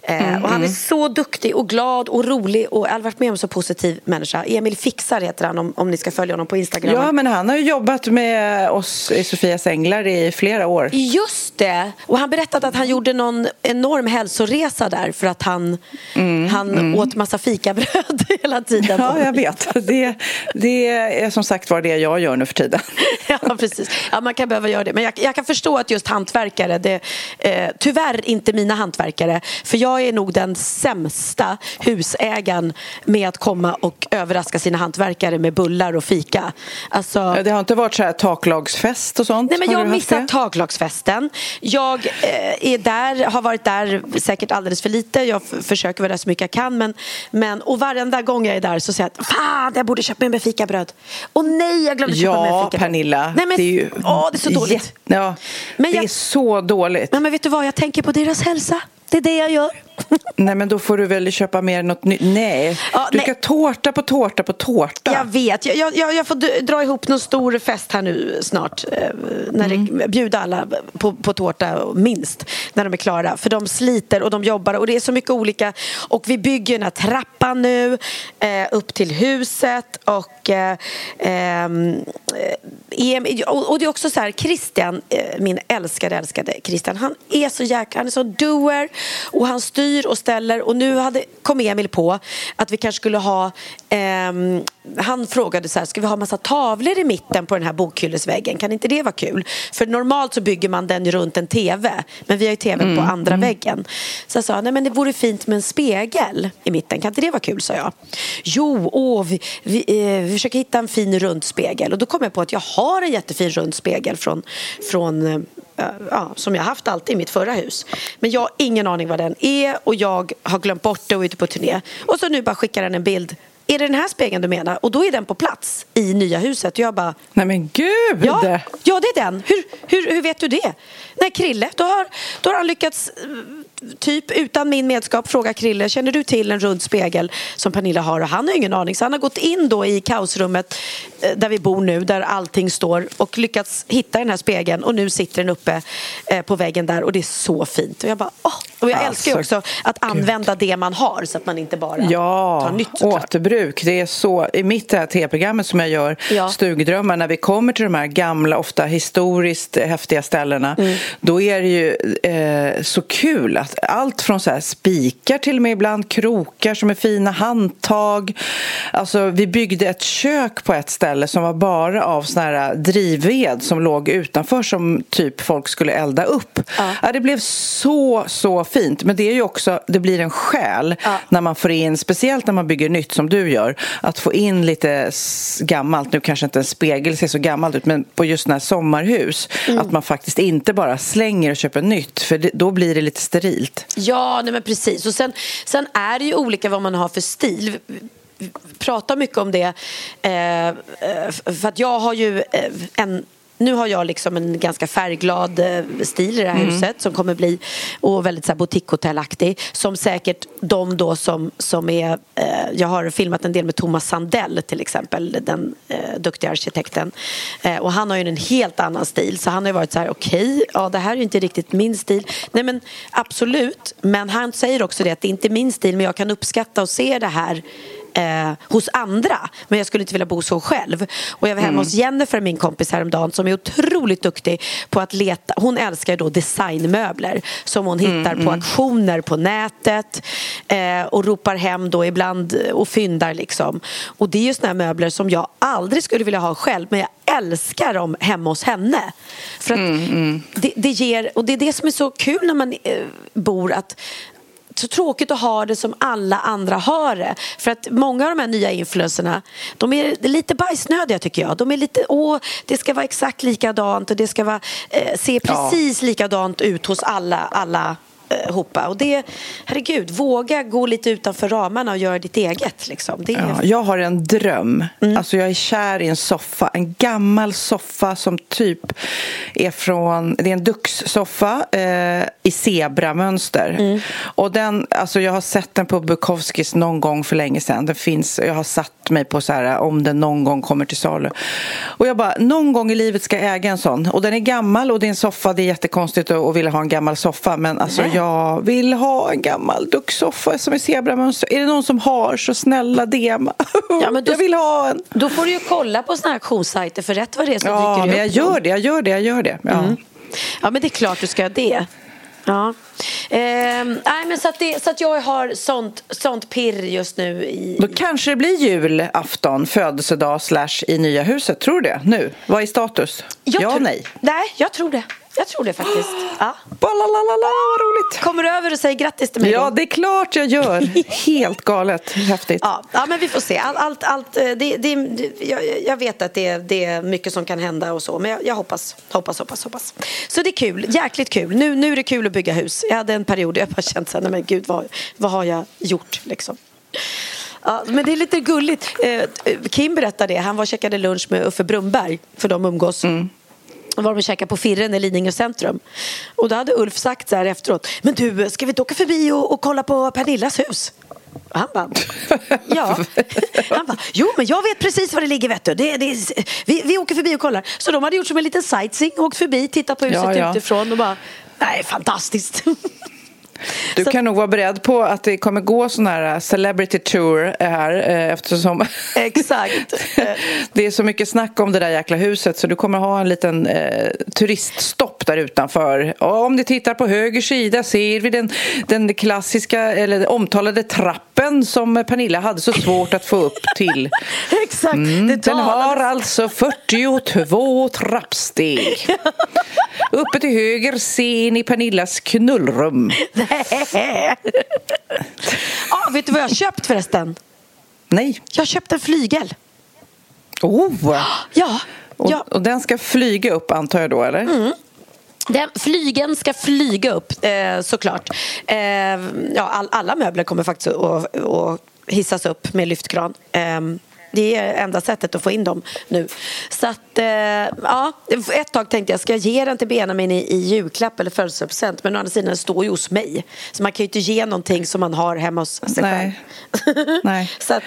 Eh, mm. Och han är mm. så duktig och glad och rolig och jag har varit med om så positiv människa. Emil Fixar heter han om, om ni ska följa honom på Instagram. Ja, men han har ju jobbat med oss i Sofias Änglar i flera år. Just det! Och han berättade att han gjorde någon enorm hälsoresa där för att han, mm. han mm. åt massa fikabröd (laughs) hela tiden. Ja, jag vet. Det, det är som sagt var det jag gör nu för tiden. (laughs) ja, precis. Ja, man kan behöva göra det. Men jag, jag kan förstå att just hantverkare, det, eh, tyvärr inte mina hantverkare. För jag är nog den sämsta husägaren med att komma och överraska sina hantverkare med bullar och fika. Alltså, det har inte varit så här taklagsfest och sånt? Nej, men jag har missat taklagsfesten. Jag eh, är där, har varit där säkert alldeles för lite. Jag försöker vara där så mycket jag kan. Men, men, och varenda gång jag är där så säger jag att fan, jag borde köpa med mig fikabröd. Och nej, jag glömde köpa ja, med mig fikabröd. Ja, Pernilla. Nej, men, det är ju åh, det är så dåligt. Ja, men det jag, är så dåligt. Men, men vet du vad, jag tänker på deras hälsa. Det är det jag gör. Nej, men då får du väl köpa mer något nytt. Nej, Ja, du nej. ska tårta på tårta på tårta. Jag vet. Jag, jag- jag, får dra ihop någon stor fest här nu snart. Eh, när det, bjuda alla på, på tårta, minst, när de är klara. För de sliter och de jobbar och det är så mycket olika. Och vi bygger den här trappan nu eh, upp till huset. Och, eh, ehm, eh, och det är också så här, Christian, eh, min älskade, älskade Christian, han är så jäkla, han är så doer och han styr och ställer och nu hade, kom Emil på att vi kanske skulle ha ehm, han frågade så här, ska vi ha massa tavlor i mitten på den här bokhyllesväggen? Kan inte det vara kul? För normalt så bygger man den runt en tv, men vi har ju tvn på andra väggen. Så jag sa, nej men det vore fint med en spegel i mitten, kan inte det vara kul? sa jag. Jo, åh, vi, vi, eh, vi försöker hitta en fin rund spegel och då kom jag på att jag har en jättefin rund spegel från, från eh, Eh, ja, som jag haft alltid i mitt förra hus. Men jag har ingen aning vad den är och jag har glömt bort det och är ute på turné. Och så nu bara skickar den en bild. Är det den här spegeln du menar? Och då är den på plats i nya huset. Och jag bara, Nej, men gud! ja, ja det är den. Hur, hur, hur vet du det? Nej, Krille, då har, då har han lyckats eh, typ utan min medskap fråga Krille, känner du till en rund spegel som Pernilla har? Och han har ingen aning. Så han har gått in då i kaosrummet eh, där vi bor nu, där allting står och lyckats hitta den här spegeln och nu sitter den uppe eh, på väggen där och det är så fint. Och jag bara, åh! Och jag älskar ju Alltså, också att använda det man har så att man inte bara Ja, tar nytt såklart. återbruk. Det är så, I mitt det här tv-programmet som jag gör, Ja. Stugdrömmar, när vi kommer till de här gamla, ofta historiskt häftiga ställena, Mm. då är det ju eh, så kul att allt från så spikar till och med ibland krokar som är fina, handtag. Alltså, vi byggde ett kök på ett ställe som var bara av sån här drivved som låg utanför som typ folk skulle elda upp. Ja. det blev så, så fint. Men det är ju också, det blir en själ Ja. när man får in, speciellt när man bygger nytt som du gör, att få in lite gammalt, nu kanske inte en spegel ser så gammalt ut, men på just sådana här sommarhus, Mm. att man faktiskt inte bara slänger och köper nytt, för det, då blir det lite sterilt. Ja, nej men precis. Och sen, sen är det ju olika vad man har för stil. Vi pratar mycket om det. Eh, eh, för att jag har ju eh, en nu har jag liksom en ganska färgglad eh, stil i det här huset som kommer bli och väldigt så här boutiquehotellaktig som säkert de då som, som är eh, jag har filmat en del med Thomas Sandell till exempel den eh, duktiga arkitekten. Eh, och han har ju en helt annan stil så han har ju varit så här okej, ja det här är ju inte riktigt min stil. Nej men absolut men han säger också det att det är inte min stil men jag kan uppskatta och se det här eh, hos andra men jag skulle inte vilja bo så själv. Och jag var hemma hos Jennifer, min kompis häromdagen som är otroligt duktig på att leta. Hon älskar då designmöbler som hon hittar på auktioner på nätet eh, och ropar hem då ibland och fyndar liksom. Och det är ju såna här möbler som jag aldrig skulle vilja ha själv men jag älskar dem hemma hos henne. För att Det, det ger, och det är det som är så kul när man eh, bor att så tråkigt att ha det som alla andra har det. För att många av de här nya influencerna, de är lite bajsnödiga tycker jag. De är lite, åh, det ska vara exakt likadant och det ska vara, eh, se precis likadant ut hos alla, alla eh, hopa. Och det, herregud, våga gå lite utanför ramarna och göra ditt eget. Liksom. Det är, Ja, jag har en dröm. Alltså jag är kär i en soffa. En gammal soffa som typ är från... Det är en duxsoffa eh, i zebramönster. Och den, alltså jag har sett den på Bukowskis någon gång för länge sedan. Den finns, jag har satt mig på så här om den någon gång kommer till salu. Och jag bara, någon gång i livet ska jag äga en sån. Och den är gammal och det är en soffa. Det är jättekonstigt att, vilja ha en gammal soffa. Men alltså jag vill ha en gammal duxsoffa som är zebramönster. Är det någon som har så snälla DMa. Ja, men (laughs) då- jag vill ha en. Då får du ju kolla på såna här auktionssajter för rätt vad det är så Ja, dyker det men jag upp gör det, jag gör det, jag gör det. Ja. Ja, men det är klart du ska göra det. Ja. Ehm, nej, men så att, det, så att jag har sånt, sånt pirr just nu i... Då kanske det blir julafton, födelsedag slash i nya huset. Tror du det? Nu? Vad är status? Jag ja, tror- nej. Nej, jag tror det. Jag tror det faktiskt. (gasps) Ja. Balalala, vad roligt. Kommer du över och säger grattis till mig Ja, då? det är klart jag gör. (laughs) Helt galet. Häftigt. Ja, ja, men vi får se. Allt, allt, allt, eh, det, det, jag, jag vet att det, det är mycket som kan hända och så, men jag, jag hoppas, hoppas, hoppas, hoppas. Så det är kul, jäkligt kul. Nu, nu är det kul att bygga hus. Jag hade en period där jag bara känt så här, nej men gud, vad, vad har jag gjort liksom? Ja, men det är lite gulligt. Eh, Kim berättade det, han var och käkade lunch med Uffe Brumberg, för de umgås. Då var de och käkade på Firren i Lidingö centrum. Och då hade Ulf sagt så här efteråt. Men du, ska vi inte åka förbi och, och kolla på Pernillas hus? Och han bara, (laughs) ja. (laughs) Han bara, jo men jag vet precis var det ligger vet du. Det, det, vi, vi åker förbi och kollar. Så de hade gjort som en liten sightseeing, åkt förbi, tittat på huset Ja, ja. utifrån och bara, nej fantastiskt. (laughs) Du Så- kan nog vara beredd på att det kommer gå sån här celebrity tour här eh, eftersom Exakt. (laughs) Det är så mycket snack om det där jäkla huset så du kommer ha en liten eh, turiststopp där utanför. Och om ni tittar på höger sida ser vi den, den klassiska eller omtalade trappen som Pernilla hade så svårt att få upp till. (laughs) Exakt. det Mm, Den har alltså 42 trappsteg. (laughs) Uppe till höger ser ni Pernillas knullrum. Ja, (laughs) vet du vad jag har köpt förresten? Nej. Jag har köpt en flygel. Oh! (gasps) Ja, Och, ja. och den ska flyga upp antar jag då, eller? Den, flygen ska flyga upp, eh, såklart. Eh, ja, all, alla möbler kommer faktiskt att, att hissas upp med lyftkran. Eh, det är enda sättet att få in dem nu. Så att, eh, ja, ett tag tänkte jag, ska jag ge den till Benjamin i, i julklapp eller födelsedagspresent? Men å andra sidan, den står ju hos mig. Så man kan ju inte ge någonting som man har hemma hos sig Nej. själv. (laughs) Nej. Så att,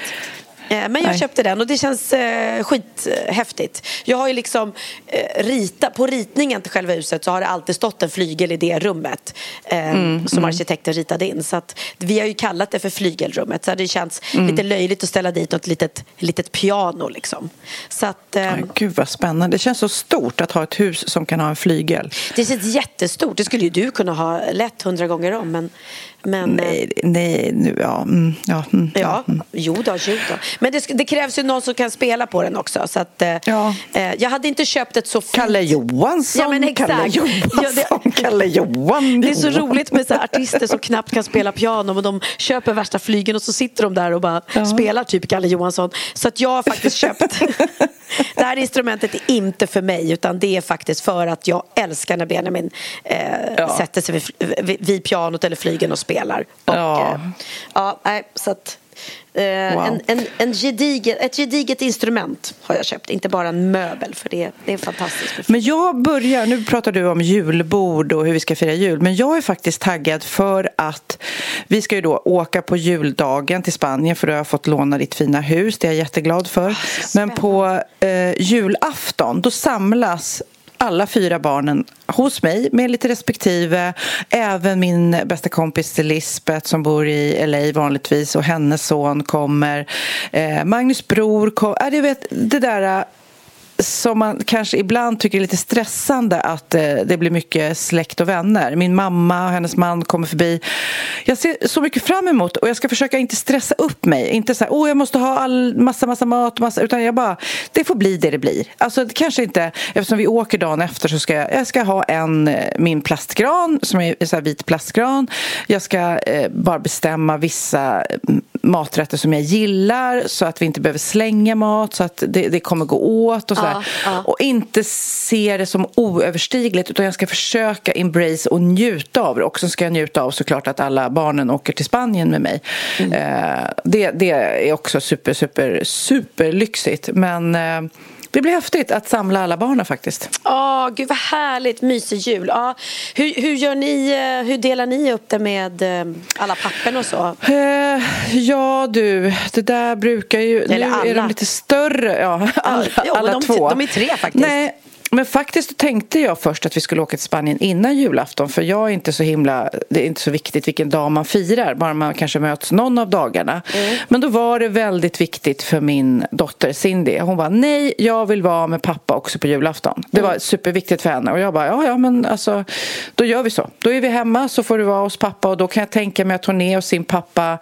men jag Nej. köpte den och det känns eh, skithäftigt. Jag har ju liksom eh, rita, på ritningen till själva huset så har det alltid stått en flygel i det rummet eh, Mm, som arkitekten ritade in. Så att vi har ju kallat det för flygelrummet. Så det känns Mm. lite löjligt att ställa dit något litet, litet piano liksom. Så att, eh, Oj, Gud vad spännande. Det känns så stort att ha ett hus som kan ha en flygel. det känns jättestort. Det skulle ju du kunna ha lätt hundra gånger om. Men, men, eh, Nej, nej, nu, ja. Mm, ja, mm, Ja, mm. jo då, jo då. Men det, det krävs ju någon som kan spela på den också. Så att, eh, Ja. eh, jag hade inte köpt ett så fint... Kalle Johansson, Ja, men exakt. Kalle Johansson, Ja, det- Kalle Johan. (laughs) Det är så roligt med så artister som knappt kan spela piano men de köper värsta flygen och så sitter de där och bara spelar typ Kalle Johansson. Så att jag har faktiskt köpt... (laughs) det här instrumentet är inte för mig utan det är faktiskt för att jag älskar när Benjamin eh, Ja. sätter sig vid, vid, vid pianot eller flygen och spelar. Och, Ja. eh, ja, nej, så att... Eh, Wow. en, en, en gedigen, ett gediget instrument har jag köpt, inte bara en möbel för det, det är fantastiskt. Men jag börjar, nu pratar du om julbord och hur vi ska fira jul, men jag är faktiskt taggad för att vi ska ju då åka på juldagen till Spanien för då har fått låna ditt fina hus, det är jag jätteglad för. Men på eh, julafton, då samlas alla fyra barnen hos mig med lite respektive. Även min bästa kompis Lisbeth som bor i LA vanligtvis och hennes son kommer. Eh, Magnus bror kommer... Äh, vet, det där som man kanske ibland tycker är lite stressande att eh, det blir mycket släkt och vänner. Min mamma och hennes man kommer förbi. Jag ser så mycket fram emot och jag ska försöka inte stressa upp mig. Inte så här, åh jag måste ha all, massa, massa mat, massa, utan jag bara, det får bli det det blir. Alltså det kanske inte, eftersom vi åker dagen efter så ska jag, jag ska ha en, eh, min plastgran som är en så här vit plastgran. Jag ska eh, bara bestämma vissa mm, maträtter som jag gillar så att vi inte behöver slänga mat så att det, det kommer gå åt och sådär. Och inte se det som oöverstigligt utan jag ska försöka embrace och njuta av det. Och så ska jag njuta av såklart att alla barnen åker till Spanien med mig. Mm. Eh, det, det är också super, super, super lyxigt. Men eh, det blir häftigt att samla alla barnen faktiskt. Åh, gud vad härligt, mysig jul. Ja, hur, hur, gör ni, eh, hur delar ni upp det med alla pappen och så? Eh, ja du, det där brukar ju... Eller nu är alla. de lite större. Ja, (laughs) alla, jo, alla de- två. de är tre faktiskt. Nej, men faktiskt tänkte jag först att vi skulle åka till Spanien innan julafton för jag är inte så himla, det är inte så viktigt vilken dag man firar, bara man kanske möts någon av dagarna. Mm. Men då var det väldigt viktigt för min dotter Cindy. Hon var nej, jag vill vara med pappa också på julafton. Det Mm. var superviktigt för henne och jag bara, ja ja men alltså, då gör vi så. Då är vi hemma så får du vara hos pappa och då kan jag tänka mig att hon är hos sin pappa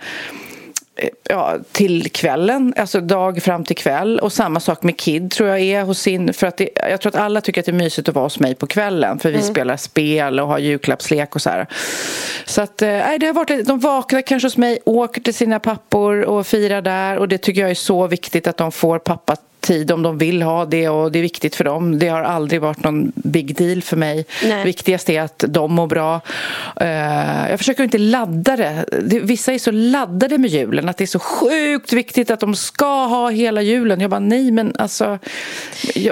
ja, till kvällen, alltså dag fram till kväll. Och samma sak med Kid tror jag är hos sin... För att det, jag tror att alla tycker att det är mysigt att vara hos mig på kvällen för vi spelar spel och har julklappslek och så här. Så att, eh, nej, det har varit, de vaknar kanske hos mig, åker till sina pappor och firar där och det tycker jag är så viktigt att de får pappa tid om de vill ha det och det är viktigt för dem. Det har aldrig varit någon big deal för mig. Nej. Viktigast är att de mår bra. Eh, jag försöker inte ladda det. Vissa är så laddade med julen att det är så sjukt viktigt att de ska ha hela julen. Jag bara, nej men alltså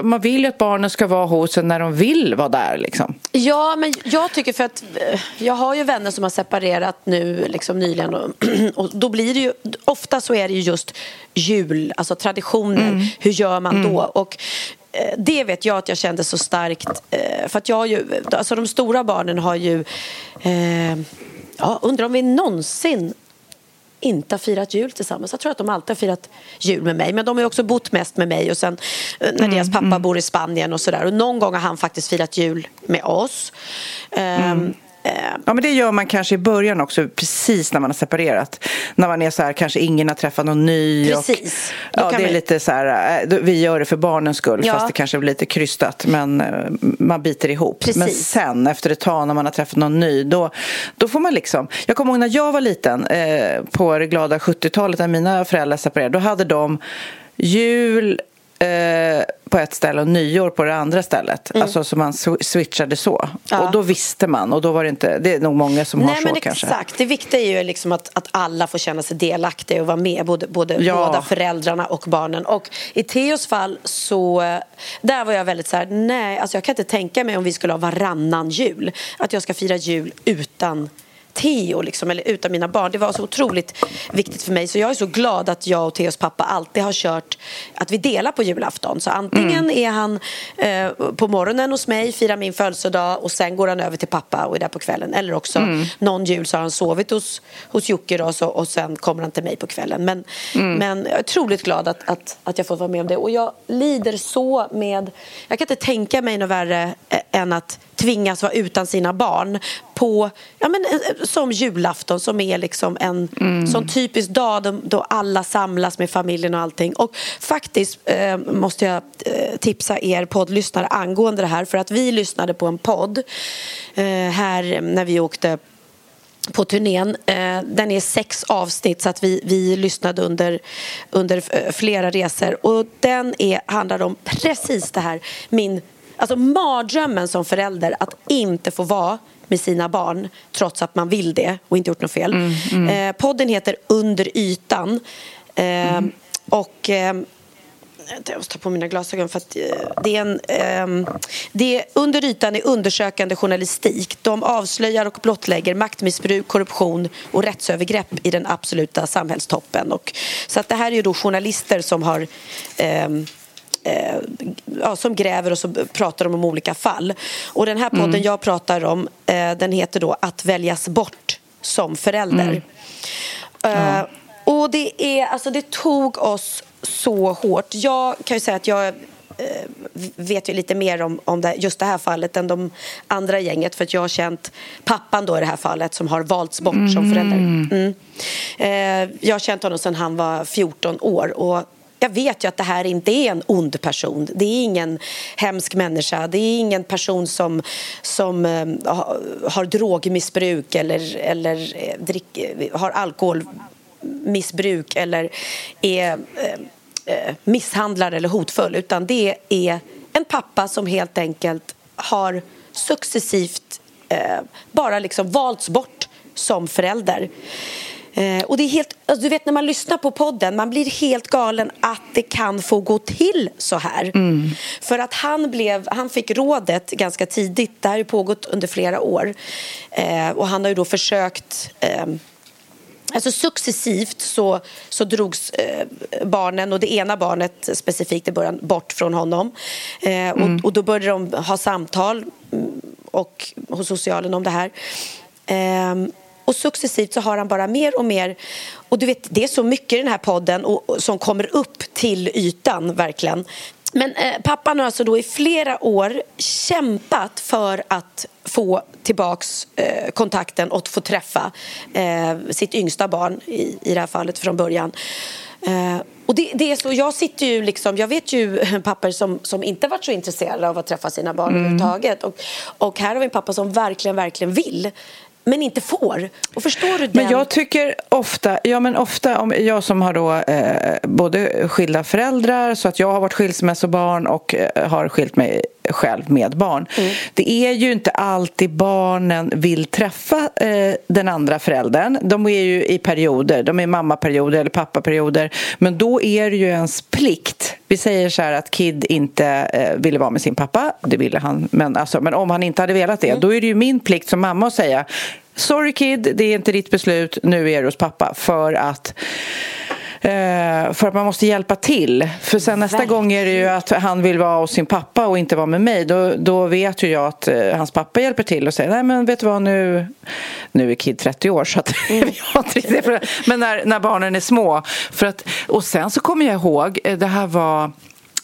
man vill ju att barnen ska vara hos en när de vill vara där liksom. Ja, men jag tycker för att eh, jag har ju vänner som har separerat nu liksom nyligen och, (clears throat) och då blir det ju ofta så är det ju just jul, alltså traditioner. Mm. Hur gör man då? Och eh, det vet jag att jag kände så starkt. Eh, för att jag ju, alltså de stora barnen har ju... Eh, ja, undrar om vi någonsin inte har firat jul tillsammans. Jag tror att de alltid har firat jul med mig. Men de har också bott mest med mig och sen när mm, deras pappa mm. bor i Spanien och sådär. Och någon gång har han faktiskt firat jul med oss. Mm. Um, Ja, men det gör man kanske i början också, precis när man har separerat. När man är så här, kanske ingen har träffat någon ny. Precis. Och, ja, det är vi... lite så här, äh, vi gör det för barnens skull, ja. fast det kanske blir lite krystat. Men äh, man biter ihop. Precis. Men sen, efter ett tag, när man har träffat någon ny, då, då får man liksom... Jag kommer ihåg när jag var liten, eh, på det glada 70-talet, när mina föräldrar separerade, då hade de jul, eh, på ett ställe och nyår på det andra stället. Mm. Alltså så man switchade så. Ja. Och då visste man och då var det inte, det är nog många som Nej, har så men kanske. Exakt, det viktiga är ju liksom att, att alla får känna sig delaktiga och vara med, både, både ja. båda föräldrarna och barnen. Och i Theos fall så, där var jag väldigt så här, nej, alltså jag kan inte tänka mig om vi skulle ha varannan jul, att jag ska fira jul utan Theo, liksom, eller utan mina barn. Det var så otroligt viktigt för mig. Så jag är så glad att jag och Theos pappa alltid har kört att vi delar på julafton. Så antingen mm. är han eh, på morgonen hos mig, firar min födelsedag och sen går han över till pappa och är där på kvällen. Eller också mm. någon jul så har han sovit hos, hos Jocke då, så, och sen kommer han till mig på kvällen. Men, mm. men jag är otroligt glad att, att, att jag fått vara med om det. Och jag lider så med... Jag kan inte tänka mig något värre eh, än att tvingas vara utan sina barn på, ja, men, eh, som julafton som är liksom en mm. sån typisk dag då alla samlas med familjen och allting. Och faktiskt eh, måste jag eh, tipsa er poddlyssnare angående det här för att vi lyssnade på en podd eh, här när vi åkte på turnén. Eh, den är sex avsnitt så att vi, vi lyssnade under, under flera resor. Och den är, handlar om precis det här, min Alltså mardrömmen som förälder att inte få vara med sina barn trots att man vill det och inte gjort något fel. Mm, mm. Eh, podden heter Under ytan. Eh, mm. Och... Eh, jag måste ta på mina glasögon för att eh, det är en... Ehm, det är, under ytan är undersökande journalistik. De avslöjar och blottlägger maktmissbruk, korruption och rättsövergrepp i den absoluta samhällstoppen. Och, så att det här är ju då journalister som har ehm, eh, ja, som gräver och så pratar de om olika fall. Och den här podden mm. jag pratar om eh, den heter då Att väljas bort som förälder. Mm. Eh, och det, är, alltså, det tog oss så hårt. Jag kan ju säga att jag eh, vet ju lite mer om, om det, just det här fallet än de andra gänget för att jag har känt pappan då i det här fallet som har valts bort mm. som förälder. Mm. Eh, jag har känt honom sedan han var 14 år och jag vet ju att det här inte är en ond person. Det är ingen hemsk människa. Det är ingen person som, som eh, har drogmissbruk eller, eller eh, drick, har alkoholmissbruk eller är uh, misshandlare eller hotfull. Utan det är en pappa som helt enkelt har successivt bara liksom valts bort som förälder. Eh, och det är helt, alltså, du vet när man lyssnar på podden, man blir helt galen att det kan få gå till så här. Mm. För att han, blev, han fick rådet ganska tidigt, det här har pågått under flera år. Eh, och han har ju då försökt eh, Alltså successivt så, så drogs eh, barnen, och det ena barnet specifikt i början, bort från honom. Eh, mm. och, och, då började de ha samtal mm, och, hos socialen om det här. Eh, och successivt så har han bara mer och mer och du vet, det är så mycket i den här podden och, och som kommer upp till ytan verkligen. Men eh, pappan har alltså då i flera år kämpat för att få tillbaks eh, kontakten och få träffa eh, sitt yngsta barn i, i det här fallet från början. Eh, och det, det, är så, jag sitter ju liksom, jag vet ju (laughs) pappor som, som inte varit så intresserade av att träffa sina barn mm. överhuvudtaget. Och, och här har vi en pappa som verkligen, verkligen vill men inte får. Och förstår du den? Men jag tycker ofta, ja, men ofta om jag som har då eh, både skilda föräldrar så att jag har varit skilsmässobarn och eh, har skilt mig själv med barn. Mm. Det är ju inte alltid barnen vill träffa eh, den andra föräldern. De är ju i perioder, de är mammaperioder eller pappaperioder. Men då är det ju ens plikt. Vi säger så här att Kid inte eh, ville vara med sin pappa, det ville han, men, alltså, men om han inte hade velat det, mm. då är det ju min plikt som mamma att säga Sorry Kid, det är inte ditt beslut, nu är du hos pappa. För att för att man måste hjälpa till. För sen nästa Verkligen. gång är det ju att han vill vara hos sin pappa och inte vara med mig. Då, då vet ju jag att eh, hans pappa hjälper till och säger nej men vet du vad nu, nu är Kid 30 år så att (laughs) mm. Men när, när barnen är små. För att, och sen så kommer jag ihåg, eh, det här var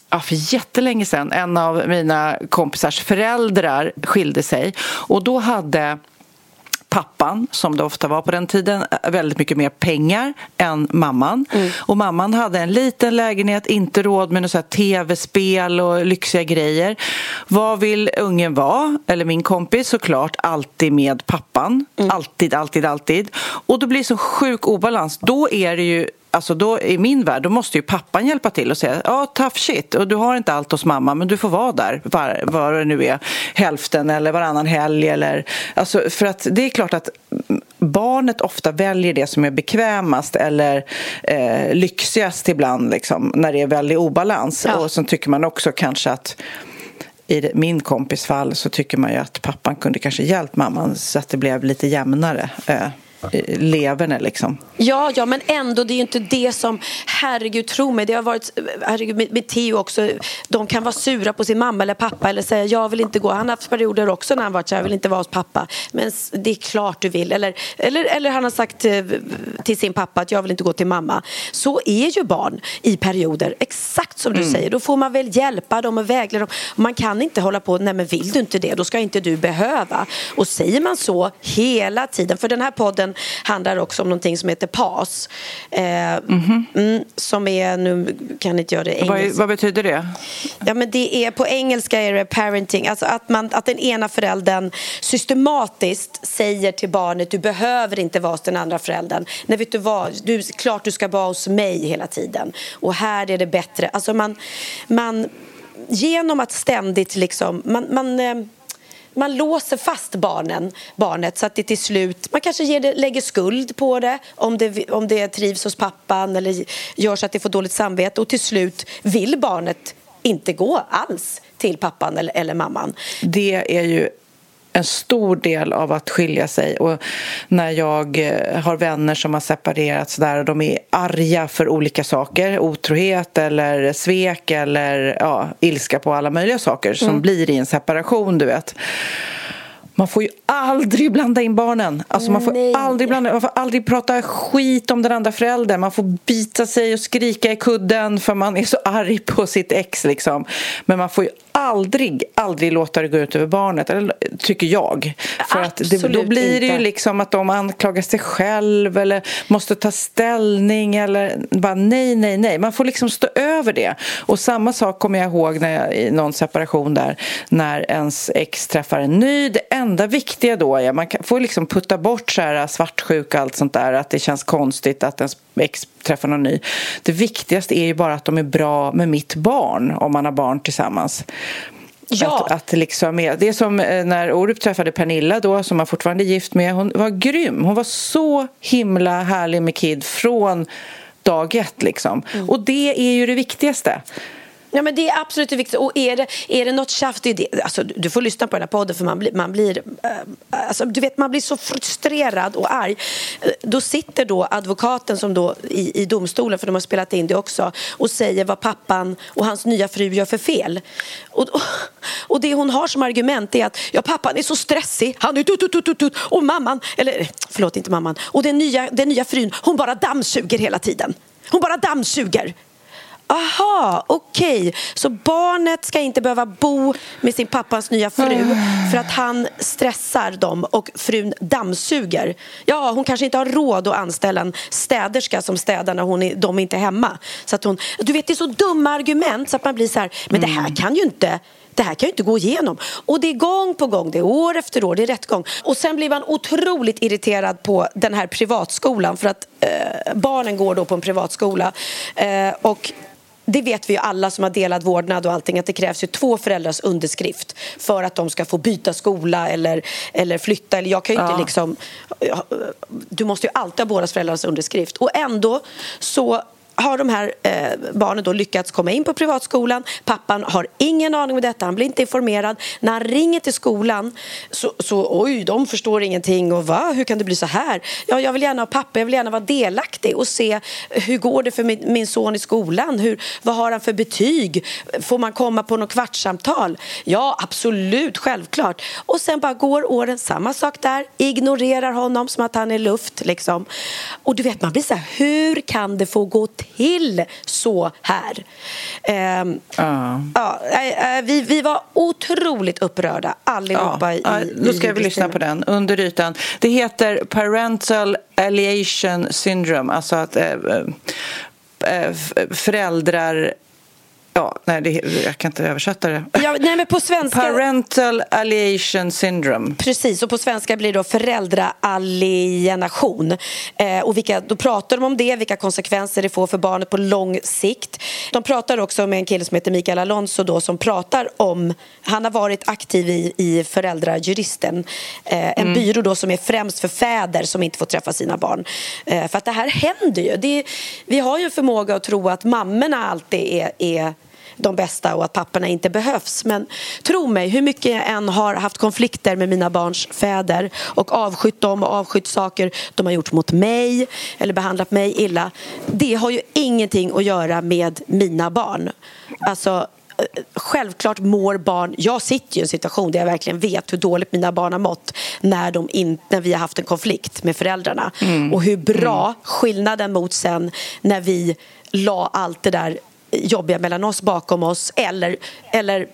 ja, för jättelänge sedan, en av mina kompisars föräldrar skilde sig och då hade pappan, som det ofta var på den tiden, väldigt mycket mer pengar än mamman. Mm. Och mamman hade en liten lägenhet, inte råd med något tv-spel och lyxiga grejer. Vad vill ungen vara? Eller min kompis såklart, alltid med pappan. Mm. Alltid, alltid, alltid. Och då blir det så sjuk obalans. Då är det ju Alltså då, I min värld då måste ju pappan hjälpa till och säga ja, tough shit och du har inte allt hos mamma men du får vara där var, var det nu är hälften eller varannan helg. Eller, alltså, för att det är klart att barnet ofta väljer det som är bekvämast eller eh, lyxigast ibland liksom, när det är väldigt obalans. Ja. Och sen tycker man också kanske att i min kompis fall så tycker man ju att pappan kunde kanske hjälpt mamman så att det blev lite jämnare. Eh leverne liksom. Ja, ja, men ändå, det är ju inte det som, herregud, tro mig, det har varit, herregud, med, med Theo också, de kan vara sura på sin mamma eller pappa eller säga jag vill inte gå, han har haft perioder också när han varit så jag vill inte vara hos pappa, men det är klart du vill, eller, eller, eller han har sagt till sin pappa att jag vill inte gå till mamma. Så är ju barn i perioder, exakt som du mm. säger, då får man väl hjälpa dem och vägleda dem. Man kan inte hålla på, nej men vill du inte det, då ska inte du behöva. Och säger man så hela tiden, för den här podden handlar också om någonting som heter PAS. Eh, mm -hmm. mm, som är, nu kan inte göra det engelska. Vad, vad, betyder det? Ja, men det är, på engelska är det parenting, alltså att, man, att den ena föräldern systematiskt säger till barnet du behöver inte vara hos den andra föräldern. Nej, vet du vad, du, klart du ska vara hos mig hela tiden. Och här är det bättre. Alltså man, man genom att ständigt liksom, man, man eh, man låser fast barnen, barnet så att det till slut, man kanske ger det, lägger skuld på det om, det om det trivs hos pappan eller gör så att det får dåligt samvete och till slut vill barnet inte gå alls till pappan eller, eller mamman. Det är ju en stor del av att skilja sig. Och när jag eh, har vänner som har separerats där och de är arga för olika saker, otrohet eller svek eller ja, ilska på alla möjliga saker som mm. blir i en separation, du vet. Man får ju aldrig blanda in barnen. Alltså man, får aldrig blanda, man får aldrig prata skit om den andra föräldern. Man får bita sig och skrika i kudden för man är så arg på sitt ex. Liksom. Men man får ju aldrig, aldrig låta det gå ut över barnet, eller, tycker jag. För att det, då blir det ju liksom att de anklagar sig själv eller måste ta ställning eller bara nej, nej, nej. Man får liksom stå över det. Och samma sak kommer jag ihåg när jag, i någon separation där när ens ex träffar en ny. Det enda viktiga då är man får liksom putta bort så här svartsjuka och allt sånt där, att det känns konstigt att ens ex träffar någon ny. Det viktigaste är ju bara att de är bra med mitt barn om man har barn tillsammans. Ja. Att, att liksom, det är som eh, när Orup träffade Pernilla då, som han fortfarande är gift med. Hon var grym. Hon var så himla härlig med Kid från dag ett. Liksom. Mm. Och det är ju det viktigaste. Ja, men det är absolut det viktiga. Och är det, är det något tjafs, det det. Alltså, du får lyssna på den här podden för man blir, man blir, äh, alltså, du vet, man blir så frustrerad och arg. Eh, då sitter då advokaten som då i, i domstolen, för de har spelat in det också, och säger vad pappan och hans nya fru gör för fel. Och, och, och det hon har som argument är att ja, pappan är så stressig, han är tut, tut, tut, tut, och mamman, eller förlåt inte mamman, och den nya, den nya frun, hon bara dammsuger hela tiden. Hon bara dammsuger. Aha, okej. Okay. Så barnet ska inte behöva bo med sin pappas nya fru för att han stressar dem och frun dammsuger. Ja, hon kanske inte har råd att anställa en städerska som städar när hon är, de är inte är hemma. Så att hon, du vet, det är så dumma argument så att man blir så här, men det här mm. kan ju inte det här kan ju inte gå igenom. Och det är gång på gång, det är år efter år, det är rättgång. Och sen blir man otroligt irriterad på den här privatskolan för att eh, barnen går då på en privatskola. Eh, och det vet vi ju alla som har delad vårdnad och allting att det krävs ju två föräldrars underskrift för att de ska få byta skola eller, eller flytta. Eller jag kan ju ja. inte liksom, du måste ju alltid ha båda föräldrars underskrift. Och ändå så har de här eh, barnen då lyckats komma in på privatskolan. Pappan har ingen aning om detta, han blir inte informerad. När han ringer till skolan så, så oj, de förstår ingenting och va, hur kan det bli så här? Ja, jag vill gärna ha pappa, jag vill gärna vara delaktig och se hur går det för min, min son i skolan? Hur, vad har han för betyg? Får man komma på något kvartssamtal? Ja, absolut, självklart. Och sen bara går åren, samma sak där, ignorerar honom som att han är luft liksom. Och du vet, man blir så här, hur kan det få gå till? Till så här. Um, uh. ja, vi, vi var otroligt upprörda allihopa. Ja, i, då ska i vi lyssna på den. Under ytan. Det heter Parental Alienation Syndrome. Alltså att äh, äh, föräldrar Ja, nej, det, jag kan inte översätta det. Ja, nej, men på svenska... Parental alienation syndrome. Precis, och på svenska blir det då föräldraalienation. Eh, och vilka, då pratar de om det, vilka konsekvenser det får för barnet på lång sikt. De pratar också med en kille som heter Mikael Alonso då, som pratar om... Han har varit aktiv i, i Föräldrajuristen, eh, en mm. byrå då som är främst för fäder som inte får träffa sina barn. Eh, för att det här händer ju. Det, vi har ju en förmåga att tro att mammorna alltid är, är de bästa och att papporna inte behövs. Men tro mig, hur mycket jag än har haft konflikter med mina barns fäder och avskytt dem och avskytt saker de har gjort mot mig eller behandlat mig illa. Det har ju ingenting att göra med mina barn. Alltså, självklart mår barn... Jag sitter i en situation där jag verkligen vet hur dåligt mina barn har mått när, de in, när vi har haft en konflikt med föräldrarna. Mm. Och hur bra mm. skillnaden mot sen när vi la allt det där jobbiga mellan oss bakom oss eller, eller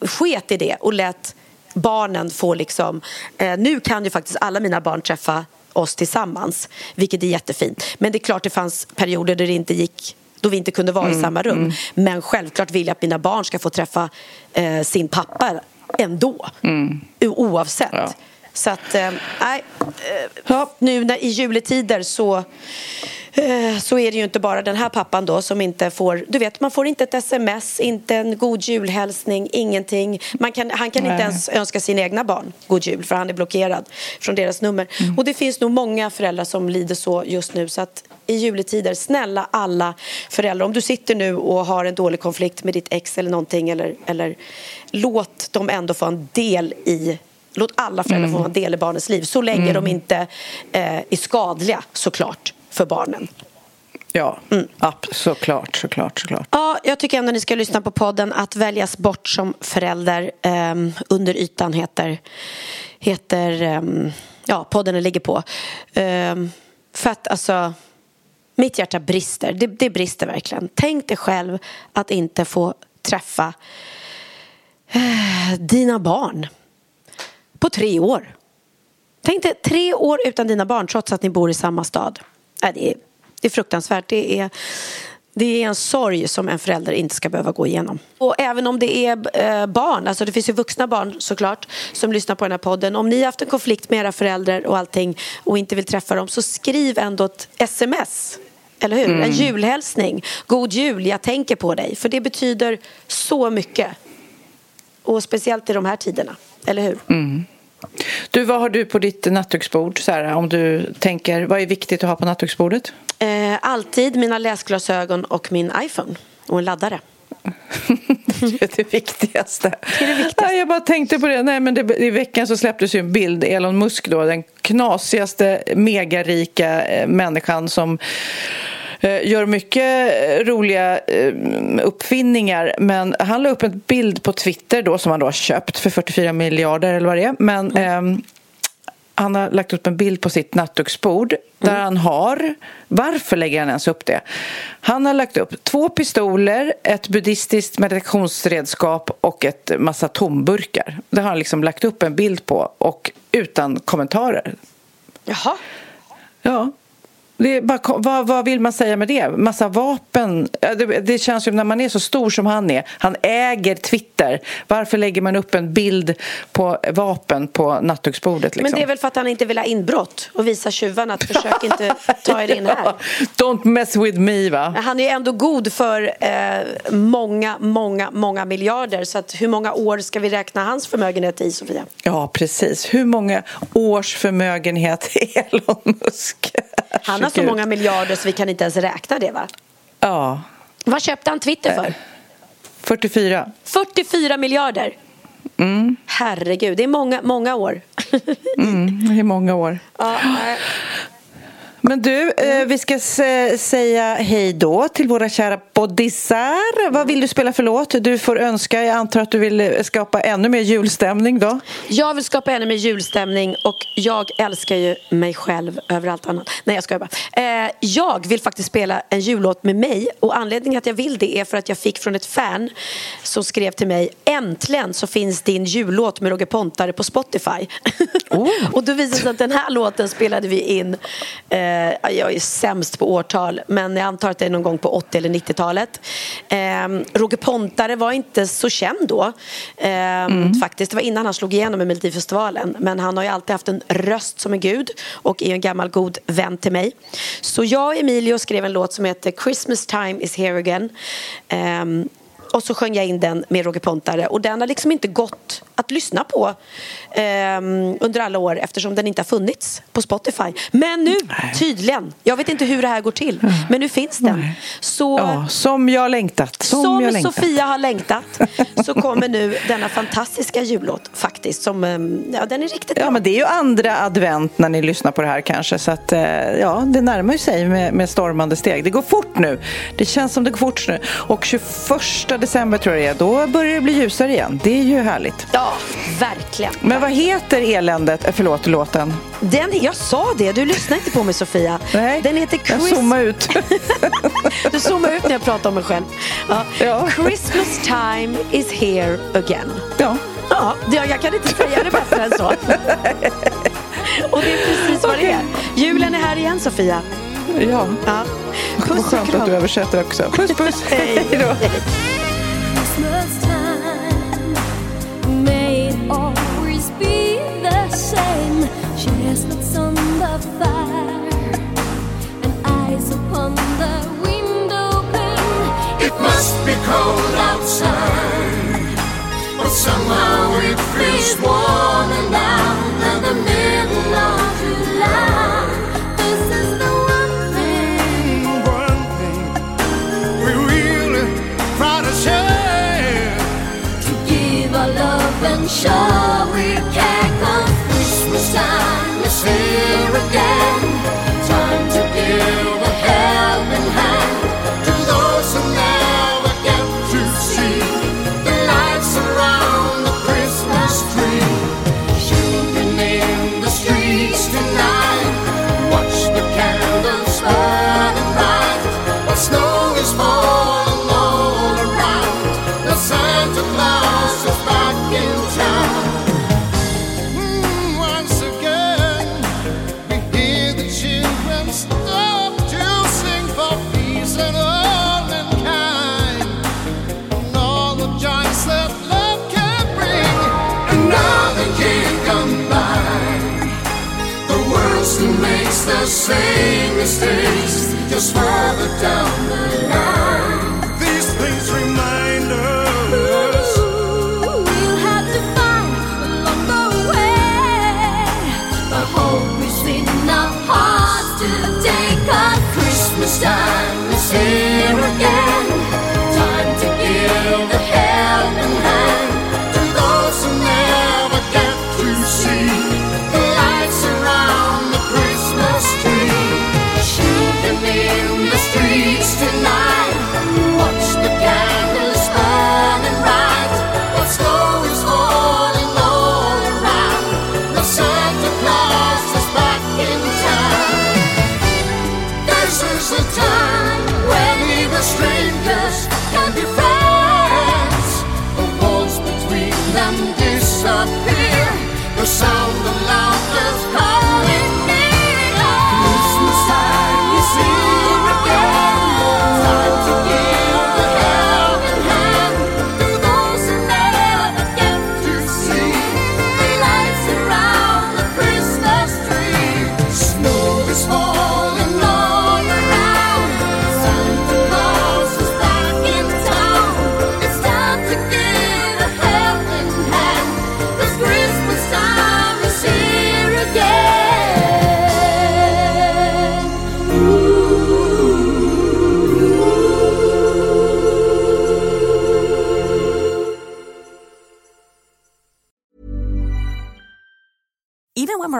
sket i det och lät barnen få liksom... Eh, nu kan ju faktiskt alla mina barn träffa oss tillsammans, vilket är jättefint. Men det är klart det fanns perioder där det inte gick då vi inte kunde vara mm, i samma rum. Mm. Men självklart vill jag att mina barn ska få träffa eh, sin pappa ändå, mm. oavsett. Ja. Så att, eh, nej. Eh, nu när, i juletider så så är det ju inte bara den här pappan då som inte får, du vet man får inte ett sms, inte en god julhälsning, ingenting. Man kan, han kan Nej. inte ens önska sina egna barn god jul för han är blockerad från deras nummer. Mm. Och det finns nog många föräldrar som lider så just nu så att i juletider, snälla alla föräldrar, om du sitter nu och har en dålig konflikt med ditt ex eller någonting eller, eller låt dem ändå få en del i Låt alla föräldrar mm. få en del i barnets liv så länge mm. de inte eh, är skadliga såklart för barnen. Ja, mm. såklart, såklart, såklart. Ja, jag tycker ändå ni ska lyssna på podden Att väljas bort som förälder. Um, under ytan heter, heter um, ja, podden den ligger på. Um, för att alltså, mitt hjärta brister. Det, det brister verkligen. Tänk dig själv att inte få träffa uh, dina barn på tre år. Tänk dig tre år utan dina barn trots att ni bor i samma stad. Nej, det, är, det är fruktansvärt. Det är, det är en sorg som en förälder inte ska behöva gå igenom. Och även om det är eh, barn, alltså det finns ju vuxna barn såklart som lyssnar på den här podden. Om ni har haft en konflikt med era föräldrar och allting och inte vill träffa dem så skriv ändå ett sms. Eller hur? Mm. En julhälsning. God jul, jag tänker på dig. För det betyder så mycket. Och speciellt i de här tiderna. Eller hur? Mm. Du, vad har du på ditt nattduksbord? Så här, om du tänker, vad är viktigt att ha på nattduksbordet? Eh, alltid mina läsglasögon och min iPhone och en laddare. (laughs) det är det viktigaste. Det är det viktigaste. jag bara tänkte på det. Nej, men det, I veckan så släpptes ju en bild. Elon Musk, då, den knasigaste, megarika eh, människan som gör mycket roliga eh, uppfinningar men han la upp en bild på Twitter då som han då har köpt för 44 miljarder eller vad det är. Men mm. eh, han har lagt upp en bild på sitt nattduksbord där mm. han har... Varför lägger han ens upp det? Han har lagt upp två pistoler, ett buddhistiskt meditationsredskap och ett massa tomburkar. Det har han liksom lagt upp en bild på och utan kommentarer. Jaha. Ja, bara, vad, vad vill man säga med det? Massa vapen. Det, det känns ju när man är så stor som han är. Han äger Twitter. Varför lägger man upp en bild på vapen på nattduksbordet? Liksom? Men det är väl för att han inte vill ha inbrott och visa tjuvarna att försök inte (laughs) ta er in här. Don't mess with me, va? Han är ändå god för eh, många, många, många miljarder. Så hur många år ska vi räkna hans förmögenhet i, Sofia? Ja, precis. Hur många års förmögenhet är (laughs) Elon Musk? Han har så många miljarder så vi kan inte ens räkna det, va? Ja, Vad köpte han Twitter för? 44. 44 miljarder! Herregud, det är många, många år. Mm, det är många år. ja. Men du, eh, vi ska säga hej då till våra kära poddisar. Vad vill du spela för låt? Du får önska. Jag antar att du vill eh, skapa ännu mer julstämning då? jag vill skapa ännu mer julstämning och jag älskar ju mig själv över allt annat. Nej, jag skojar bara. Eh, jag vill faktiskt spela en jullåt med mig och anledningen att jag vill det är för att jag fick från ett fan som skrev till mig Äntligen så finns din jullåt med Roger Pontare på Spotify. (laughs) och då visade det sig att den här låten spelade vi in eh, jag är sämst på årtal men jag antar att det är någon gång på 80 eller 90-talet. Eh, Roger Pontare var inte så känd då eh, faktiskt. Det var innan han slog igenom i Melodifestivalen men han har ju alltid haft en röst som en gud och är en gammal god vän till mig. Så jag och Emilio skrev en låt som heter Christmas time is here again. Och så sjöng jag in den med Roger Pontare och den har liksom inte gått att lyssna på ehm, under alla år eftersom den inte har funnits på Spotify. Men nu, tydligen. Jag vet inte hur det här går till, men nu finns den. Så Ja, som jag längtat. Som, som jag längtat. Sofia har längtat (laughs) så kommer nu denna fantastiska jullåt faktiskt. Som, ehm, ja, den är riktigt Ja, bra. men det är ju andra advent när ni lyssnar på det här kanske. Så att, eh, ja, det närmar ju sig med, med stormande steg. Det går fort nu. Det känns som det går fort nu. Och 21 december tror jag det är, då börjar det bli ljusare igen. Det är ju härligt. Ja, verkligen. Men vad heter eländet, eh, förlåt, låten? Den, jag sa det, du lyssnar inte på mig Sofia. Nej, Den heter jag Chris... zoomar ut. (laughs) Du zoomar ut när jag pratar om mig själv. Ja. Ja. Christmas time is here again. ja. Ja, jag kan inte säga det bättre än så. (laughs) Och det är precis vad det är. Julen är här igen Sofia. ja. Ja. Vad Puss och skönt att du översätter också. Puss, puss. Hej (laughs) då. Somehow it feels warm and down in the middle of show we can come. Christmas time is here again. Time to give the same mistakes, just further down the line. These things remind us. We'll have to find along the way. But hope is in our hearts today. 'Cause Christmas time